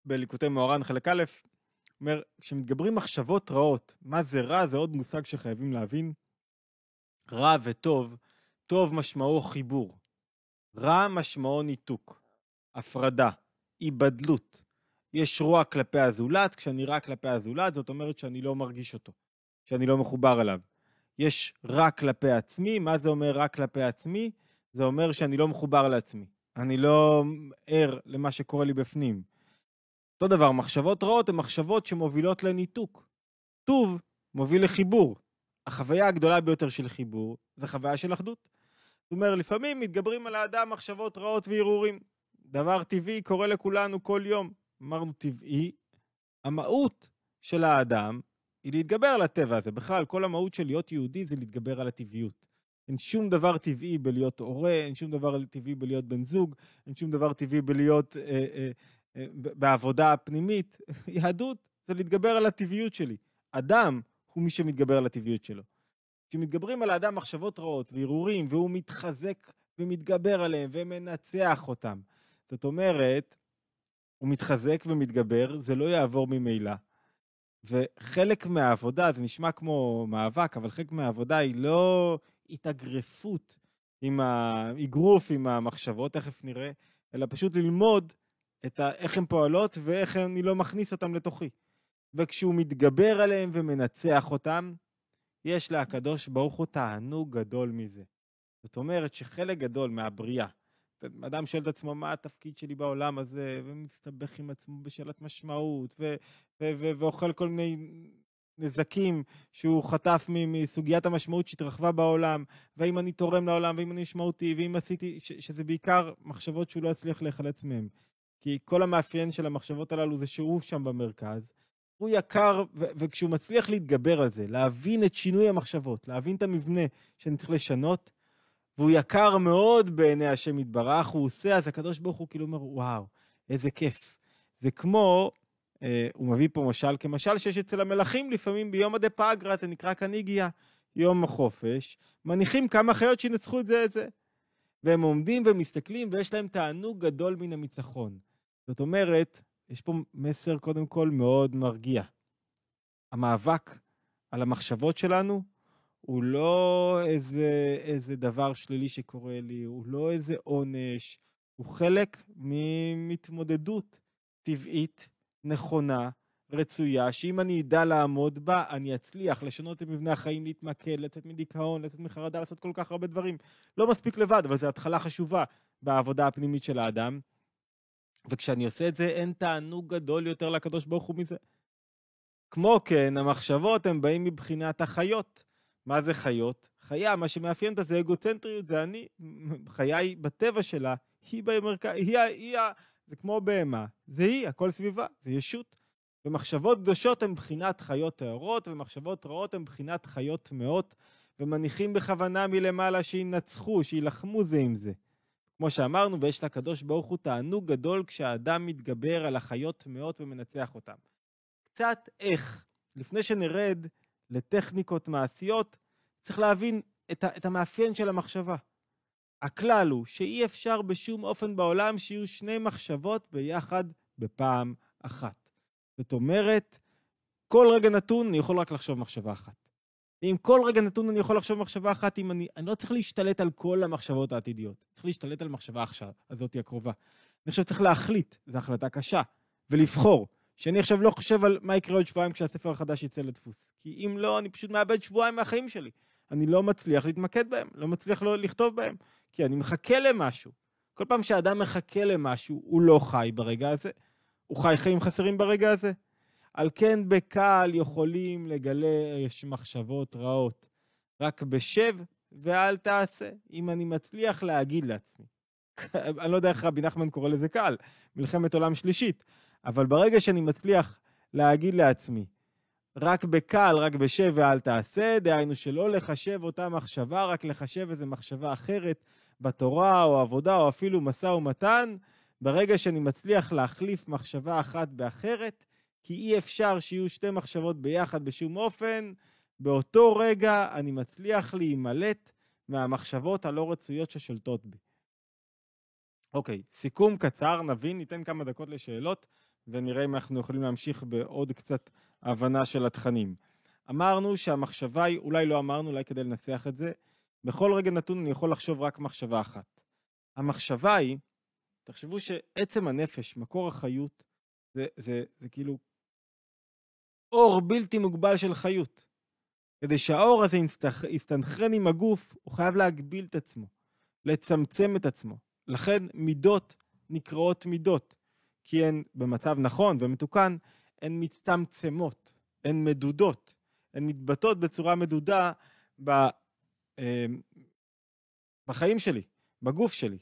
בליקוטי מאורן חלק א', אומר, כשמתגברים מחשבות רעות, מה זה רע? זה עוד מושג שחייבים להבין. רע וטוב, טוב משמעו חיבור. רע משמעו ניתוק, הפרדה, היבדלות. יש רוע כלפי הזולת, כשאני רע כלפי הזולת, זאת אומרת שאני לא מרגיש אותו, שאני לא מחובר אליו. יש רע כלפי עצמי, מה זה אומר רע כלפי עצמי? זה אומר שאני לא מחובר לעצמי. אני לא ער למה שקורה לי בפנים. אותו דבר, מחשבות רעות הן מחשבות שמובילות לניתוק. טוב מוביל לחיבור. החוויה הגדולה ביותר של חיבור זה חוויה של אחדות. זאת אומרת, לפעמים מתגברים על האדם מחשבות רעות והרהורים. דבר טבעי קורה לכולנו כל יום. אמרנו טבעי, המהות של האדם היא להתגבר על הטבע הזה. בכלל, כל המהות של להיות יהודי זה להתגבר על הטבעיות. אין שום דבר טבעי בלהיות הורה, אין שום דבר טבעי בלהיות בן זוג, אין שום דבר טבעי בלהיות אה, אה, אה, בעבודה פנימית. *laughs* יהדות זה להתגבר על הטבעיות שלי. אדם הוא מי שמתגבר על הטבעיות שלו. כשמתגברים על האדם מחשבות רעות והרהורים, והוא מתחזק ומתגבר עליהם ומנצח אותם. זאת אומרת, הוא מתחזק ומתגבר, זה לא יעבור ממילא. וחלק מהעבודה, זה נשמע כמו מאבק, אבל חלק מהעבודה היא לא התאגרפות עם האגרוף, עם המחשבות, תכף נראה, אלא פשוט ללמוד את ה... איך הן פועלות ואיך אני לא מכניס אותן לתוכי. וכשהוא מתגבר עליהם ומנצח אותם, יש לקדוש ברוך הוא תענוג גדול מזה. זאת אומרת שחלק גדול מהבריאה, אדם שואל את עצמו מה התפקיד שלי בעולם הזה, ומסתבך עם עצמו בשאלת משמעות, ו- ו- ו- ואוכל כל מיני נזקים שהוא חטף מסוגיית המשמעות שהתרחבה בעולם, והאם אני תורם לעולם, ואם אני משמעותי, ואם עשיתי, ש- שזה בעיקר מחשבות שהוא לא יצליח להיחלץ מהן. כי כל המאפיין של המחשבות הללו זה שהוא שם במרכז, הוא יקר, ו- וכשהוא מצליח להתגבר על זה, להבין את שינוי המחשבות, להבין את המבנה שאני צריך לשנות, והוא יקר מאוד בעיני השם יתברך, הוא עושה, אז הקדוש ברוך הוא כאילו אומר, וואו, איזה כיף. זה כמו, אה, הוא מביא פה משל כמשל שיש אצל המלכים לפעמים ביום הדה פגרה, זה נקרא כניגיה, יום החופש, מניחים כמה חיות שינצחו את זה את זה. והם עומדים ומסתכלים ויש להם תענוג גדול מן הניצחון. זאת אומרת, יש פה מסר קודם כל מאוד מרגיע. המאבק על המחשבות שלנו הוא לא איזה, איזה דבר שלילי שקורה לי, הוא לא איזה עונש, הוא חלק מהתמודדות טבעית, נכונה רצויה, שאם אני אדע לעמוד בה, אני אצליח לשנות את מבנה החיים, להתמקד, לצאת מדיכאון, לצאת מחרדה, לעשות כל כך הרבה דברים. לא מספיק לבד, אבל זו התחלה חשובה בעבודה הפנימית של האדם. וכשאני עושה את זה, אין תענוג גדול יותר לקדוש ברוך הוא מזה. כמו כן, המחשבות הן באים מבחינת החיות. מה זה חיות? חיה, מה שמאפיין אותה זה אגוצנטריות, זה אני. חיי בטבע שלה, היא במרכז, היא, היא, היא, זה כמו בהמה, זה היא, הכל סביבה, זה ישות. ומחשבות קדושות הן מבחינת חיות טהורות, ומחשבות רעות הן מבחינת חיות טמאות, ומניחים בכוונה מלמעלה שינצחו, שיילחמו זה עם זה. כמו שאמרנו, ויש לקדוש ברוך הוא תענוג גדול כשהאדם מתגבר על החיות טמאות ומנצח אותן. קצת איך, לפני שנרד לטכניקות מעשיות, צריך להבין את, את המאפיין של המחשבה. הכלל הוא שאי אפשר בשום אופן בעולם שיהיו שני מחשבות ביחד בפעם אחת. זאת אומרת, כל רגע נתון אני יכול רק לחשוב מחשבה אחת. ואם כל רגע נתון אני יכול לחשוב מחשבה אחת, אם אני, אני לא צריך להשתלט על כל המחשבות העתידיות. צריך להשתלט על מחשבה עכשיו, הזאתי הקרובה. אני חושב שצריך להחליט, זו החלטה קשה, ולבחור. שאני עכשיו לא חושב על מה יקרה עוד שבועיים כשהספר החדש יצא לדפוס. כי אם לא, אני פשוט מאבד שבועיים מהחיים שלי. אני לא מצליח להתמקד בהם, לא מצליח לא לכתוב בהם, כי אני מחכה למשהו. כל פעם שאדם מחכה למשהו, הוא לא חי ברגע הזה. הוא חי חיים חסרים ברגע הזה. על כן בקל יכולים לגלש מחשבות רעות. רק בשב ואל תעשה, אם אני מצליח להגיד לעצמי. *laughs* אני לא יודע איך רבי נחמן קורא לזה קל, מלחמת עולם שלישית, אבל ברגע שאני מצליח להגיד לעצמי, רק בקל, רק בשב ואל תעשה, דהיינו שלא לחשב אותה מחשבה, רק לחשב איזו מחשבה אחרת בתורה או עבודה או אפילו משא ומתן, ברגע שאני מצליח להחליף מחשבה אחת באחרת, כי אי אפשר שיהיו שתי מחשבות ביחד בשום אופן, באותו רגע אני מצליח להימלט מהמחשבות הלא רצויות ששולטות בי. אוקיי, סיכום קצר, נבין, ניתן כמה דקות לשאלות ונראה אם אנחנו יכולים להמשיך בעוד קצת הבנה של התכנים. אמרנו שהמחשבה היא, אולי לא אמרנו, אולי כדי לנסח את זה, בכל רגע נתון אני יכול לחשוב רק מחשבה אחת. המחשבה היא, תחשבו שעצם הנפש, מקור החיות, זה, זה, זה כאילו אור בלתי מוגבל של חיות. כדי שהאור הזה יסתנכרן עם הגוף, הוא חייב להגביל את עצמו, לצמצם את עצמו. לכן מידות נקראות מידות, כי הן במצב נכון ומתוקן, הן מצטמצמות, הן מדודות, הן מתבטאות בצורה מדודה ב, אה, בחיים שלי, בגוף שלי.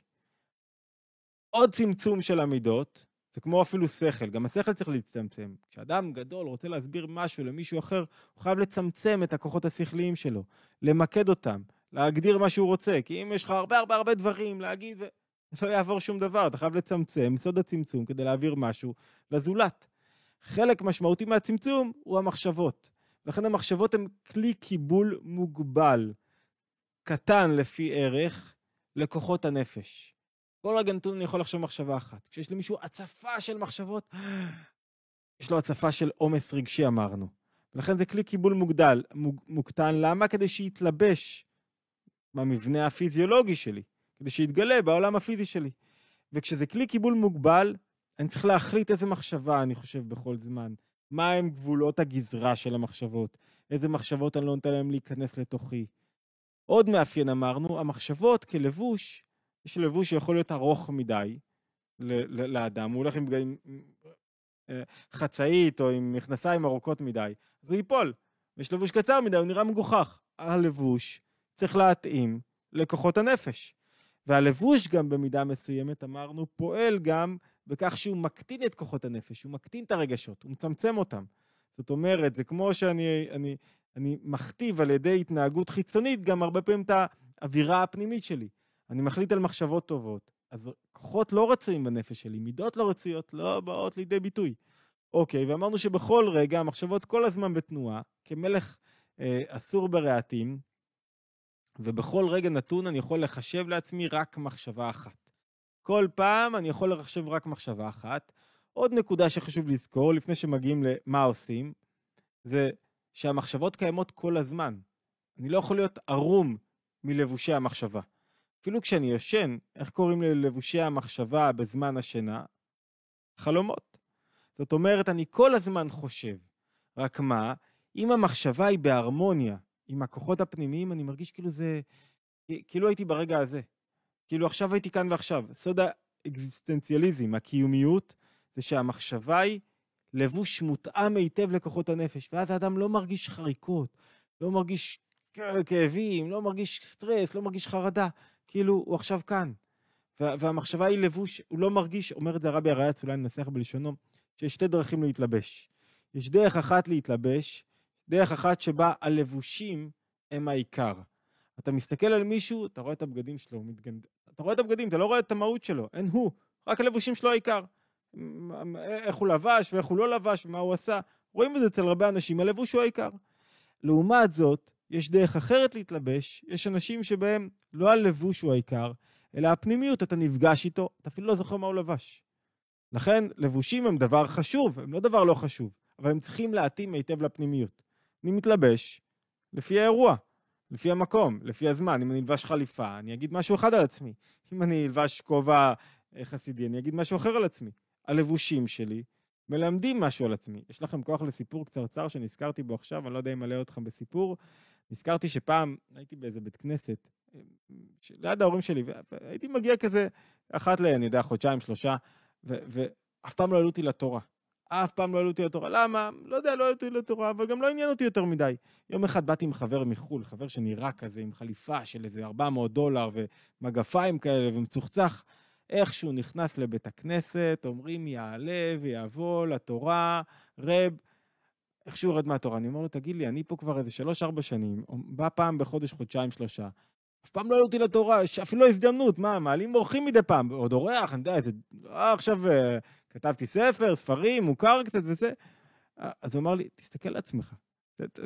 עוד צמצום של המידות, זה כמו אפילו שכל, גם השכל צריך להצטמצם. כשאדם גדול רוצה להסביר משהו למישהו אחר, הוא חייב לצמצם את הכוחות השכליים שלו, למקד אותם, להגדיר מה שהוא רוצה, כי אם יש לך הרבה הרבה הרבה דברים להגיד, לא יעבור שום דבר, אתה חייב לצמצם, סוד הצמצום, כדי להעביר משהו לזולת. חלק משמעותי מהצמצום הוא המחשבות. לכן המחשבות הן כלי קיבול מוגבל, קטן לפי ערך, לכוחות הנפש. כל רגע נתון אני יכול לחשוב מחשבה אחת. כשיש למישהו הצפה של מחשבות, *gasps* יש לו הצפה של עומס רגשי אמרנו. ולכן זה כלי קיבול מוגדל, מוג, מוקטן. למה? כדי שיתלבש במבנה הפיזיולוגי שלי, כדי שיתגלה בעולם הפיזי שלי. וכשזה כלי קיבול מוגבל, אני צריך להחליט איזה מחשבה אני חושב בכל זמן. מה הם גבולות הגזרה של המחשבות? איזה מחשבות אני לא נותן להם להיכנס לתוכי? עוד מאפיין אמרנו, המחשבות כלבוש יש לבוש שיכול להיות ארוך מדי לאדם, הוא הולך עם, עם אה, חצאית או עם מכנסיים ארוכות מדי, אז הוא ייפול. יש לבוש קצר מדי, הוא נראה מגוחך. הלבוש צריך להתאים לכוחות הנפש. והלבוש גם במידה מסוימת, אמרנו, פועל גם בכך שהוא מקטין את כוחות הנפש, הוא מקטין את הרגשות, הוא מצמצם אותם. זאת אומרת, זה כמו שאני אני, אני מכתיב על ידי התנהגות חיצונית גם הרבה פעמים את האווירה הפנימית שלי. אני מחליט על מחשבות טובות, אז כוחות לא רצויים בנפש שלי, מידות לא רצויות לא באות לידי ביטוי. אוקיי, ואמרנו שבכל רגע המחשבות כל הזמן בתנועה, כמלך אה, אסור ברהטים, ובכל רגע נתון אני יכול לחשב לעצמי רק מחשבה אחת. כל פעם אני יכול לחשב רק מחשבה אחת. עוד נקודה שחשוב לזכור לפני שמגיעים למה עושים, זה שהמחשבות קיימות כל הזמן. אני לא יכול להיות ערום מלבושי המחשבה. אפילו כשאני ישן, איך קוראים ללבושי המחשבה בזמן השינה? חלומות. זאת אומרת, אני כל הזמן חושב. רק מה, אם המחשבה היא בהרמוניה עם הכוחות הפנימיים, אני מרגיש כאילו זה... כאילו הייתי ברגע הזה. כאילו עכשיו הייתי כאן ועכשיו. סוד האקזיסטנציאליזם, הקיומיות, זה שהמחשבה היא לבוש מותאם היטב לכוחות הנפש, ואז האדם לא מרגיש חריקות, לא מרגיש כאבים, לא מרגיש סטרס, לא מרגיש חרדה, כאילו הוא עכשיו כאן. והמחשבה היא לבוש, הוא לא מרגיש, אומר את זה הרבי הריאץ, אולי ננסח בלשונו, שיש שתי דרכים להתלבש. יש דרך אחת להתלבש, דרך אחת שבה הלבושים הם העיקר. אתה מסתכל על מישהו, אתה רואה את הבגדים שלו, מתגנד... אתה רואה את הבגדים, אתה לא רואה את המהות שלו, אין הוא, רק הלבושים שלו העיקר. איך הוא לבש ואיך הוא לא לבש ומה הוא עשה. רואים את זה אצל הרבה אנשים, הלבוש הוא העיקר. לעומת זאת, יש דרך אחרת להתלבש, יש אנשים שבהם לא הלבוש הוא העיקר, אלא הפנימיות, אתה נפגש איתו, אתה אפילו לא זוכר מה הוא לבש. לכן, לבושים הם דבר חשוב, הם לא דבר לא חשוב, אבל הם צריכים להתאים היטב לפנימיות. אני מתלבש לפי האירוע, לפי המקום, לפי הזמן. אם אני אלבש חליפה, אני אגיד משהו אחד על עצמי. אם אני אלבש כובע אה, חסידי, אני אגיד משהו אחר על עצמי. הלבושים שלי מלמדים משהו על עצמי. יש לכם כוח לסיפור קצרצר שנזכרתי בו עכשיו, אני לא יודע אם אלאה אתכם בסיפור. נזכרתי שפעם הייתי באיזה בית כנסת, ליד ההורים שלי, והייתי מגיע כזה אחת ל... אני יודע, חודשיים, שלושה, ואף פעם לא העלו אותי לתורה. אף פעם לא העלו אותי לתורה. למה? לא יודע, לא העלו אותי לתורה, אבל גם לא עניין אותי יותר מדי. יום אחד באתי עם חבר מחו"ל, חבר שנראה כזה, עם חליפה של איזה 400 דולר ומגפיים כאלה ומצוחצח. איכשהו נכנס לבית הכנסת, אומרים יעלה ויבוא לתורה, רב, איכשהו יורד מהתורה. אני אומר לו, תגיד לי, אני פה כבר איזה שלוש-ארבע שנים, בא פעם בחודש, חודשיים, שלושה. אף פעם לא העלו אותי לתורה, יש אפילו לא הזדמנות, מה, מעלים אורחים מדי פעם, עוד אורח, אני יודע, זה, לא עכשיו uh, כתבתי ספר, ספרים, מוכר קצת וזה. אז הוא אמר לי, תסתכל על עצמך.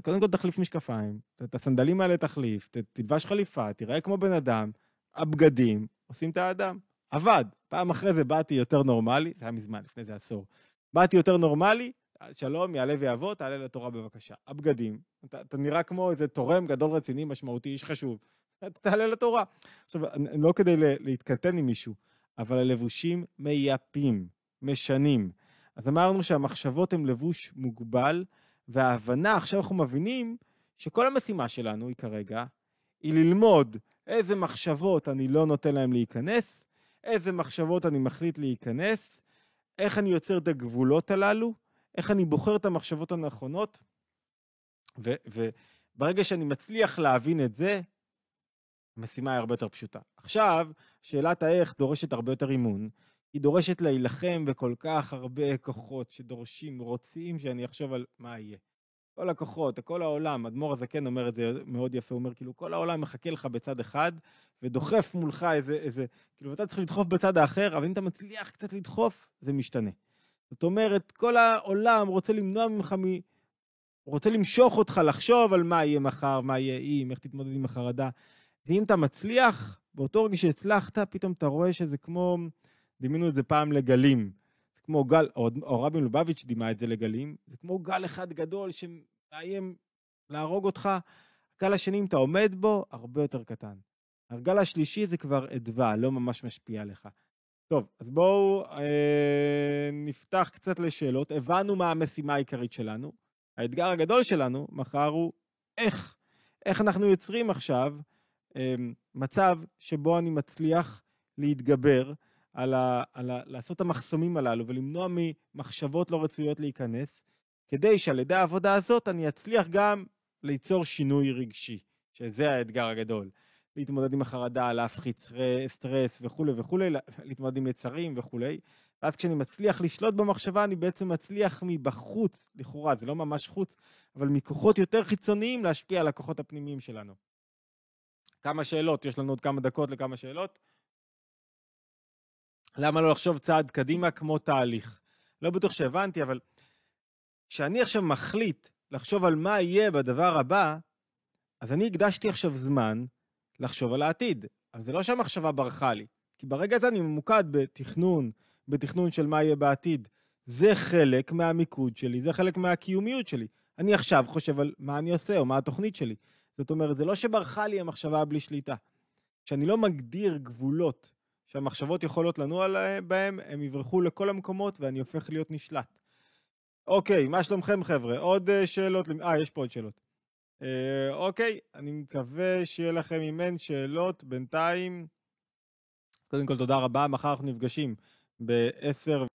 קודם כל תחליף משקפיים, את הסנדלים האלה תחליף, תלבש חליפה, תראה כמו בן אדם, הבגדים עושים את האדם. עבד. פעם אחרי זה באתי יותר נורמלי, זה היה מזמן, לפני זה עשור. באתי יותר נורמלי, שלום, יעלה ויבוא, תעלה לתורה בבקשה. הבגדים, אתה, אתה נראה כמו איזה תורם גדול רציני, משמעותי, איש חשוב. תעלה לתורה. עכשיו, לא כדי להתקטן עם מישהו, אבל הלבושים מייפים, משנים. אז אמרנו שהמחשבות הן לבוש מוגבל, וההבנה, עכשיו אנחנו מבינים שכל המשימה שלנו היא כרגע, היא ללמוד איזה מחשבות אני לא נותן להם להיכנס, איזה מחשבות אני מחליט להיכנס, איך אני יוצר את הגבולות הללו, איך אני בוחר את המחשבות הנכונות, וברגע שאני מצליח להבין את זה, המשימה היא הרבה יותר פשוטה. עכשיו, שאלת האיך דורשת הרבה יותר אימון. היא דורשת להילחם בכל כך הרבה כוחות שדורשים, רוצים שאני אחשוב על מה יהיה. כל הכוחות, כל העולם, אדמו"ר הזקן אומר את זה מאוד יפה, הוא אומר כאילו כל העולם מחכה לך בצד אחד ודוחף מולך איזה, איזה, כאילו אתה צריך לדחוף בצד האחר, אבל אם אתה מצליח קצת לדחוף, זה משתנה. זאת אומרת, כל העולם רוצה למנוע ממך מ... רוצה למשוך אותך לחשוב על מה יהיה מחר, מה יהיה אם, איך תתמודד עם החרדה. ואם אתה מצליח, באותו רגע שהצלחת, פתאום אתה רואה שזה כמו, דימינו את זה פעם לגלים. זה כמו גל, או, או רבי לובביץ' דימה את זה לגלים, זה כמו גל אחד גדול שמאיים להרוג אותך. הגל השני, אם אתה עומד בו, הרבה יותר קטן. הגל השלישי זה כבר אדווה, לא ממש משפיע עליך. טוב, אז בואו אה, נפתח קצת לשאלות. הבנו מה המשימה העיקרית שלנו. האתגר הגדול שלנו מחר הוא איך. איך אנחנו יוצרים עכשיו אה, מצב שבו אני מצליח להתגבר על ה, על ה... לעשות את המחסומים הללו ולמנוע ממחשבות לא רצויות להיכנס, כדי שעל ידי העבודה הזאת אני אצליח גם ליצור שינוי רגשי, שזה האתגר הגדול. להתמודד עם החרדה, להפחית סטרס וכולי וכולי, להתמודד עם יצרים וכולי. ואז כשאני מצליח לשלוט במחשבה, אני בעצם מצליח מבחוץ, לכאורה, זה לא ממש חוץ, אבל מכוחות יותר חיצוניים להשפיע על הכוחות הפנימיים שלנו. כמה שאלות, יש לנו עוד כמה דקות לכמה שאלות. למה לא לחשוב צעד קדימה כמו תהליך? לא בטוח שהבנתי, אבל כשאני עכשיו מחליט לחשוב על מה יהיה בדבר הבא, אז אני הקדשתי עכשיו זמן לחשוב על העתיד. אבל זה לא שהמחשבה ברחה לי, כי ברגע הזה אני ממוקד בתכנון, בתכנון של מה יהיה בעתיד. זה חלק מהמיקוד שלי, זה חלק מהקיומיות שלי. אני עכשיו חושב על מה אני עושה או מה התוכנית שלי. זאת אומרת, זה לא שברחה לי המחשבה בלי שליטה. כשאני לא מגדיר גבולות שהמחשבות יכולות לנוע בהם, הם יברחו לכל המקומות ואני הופך להיות נשלט. אוקיי, מה שלומכם חבר'ה? עוד שאלות? אה, יש פה עוד שאלות. אוקיי, אני מקווה שיהיה לכם אם אין שאלות בינתיים. קודם כל תודה רבה, מחר אנחנו נפגשים ב-10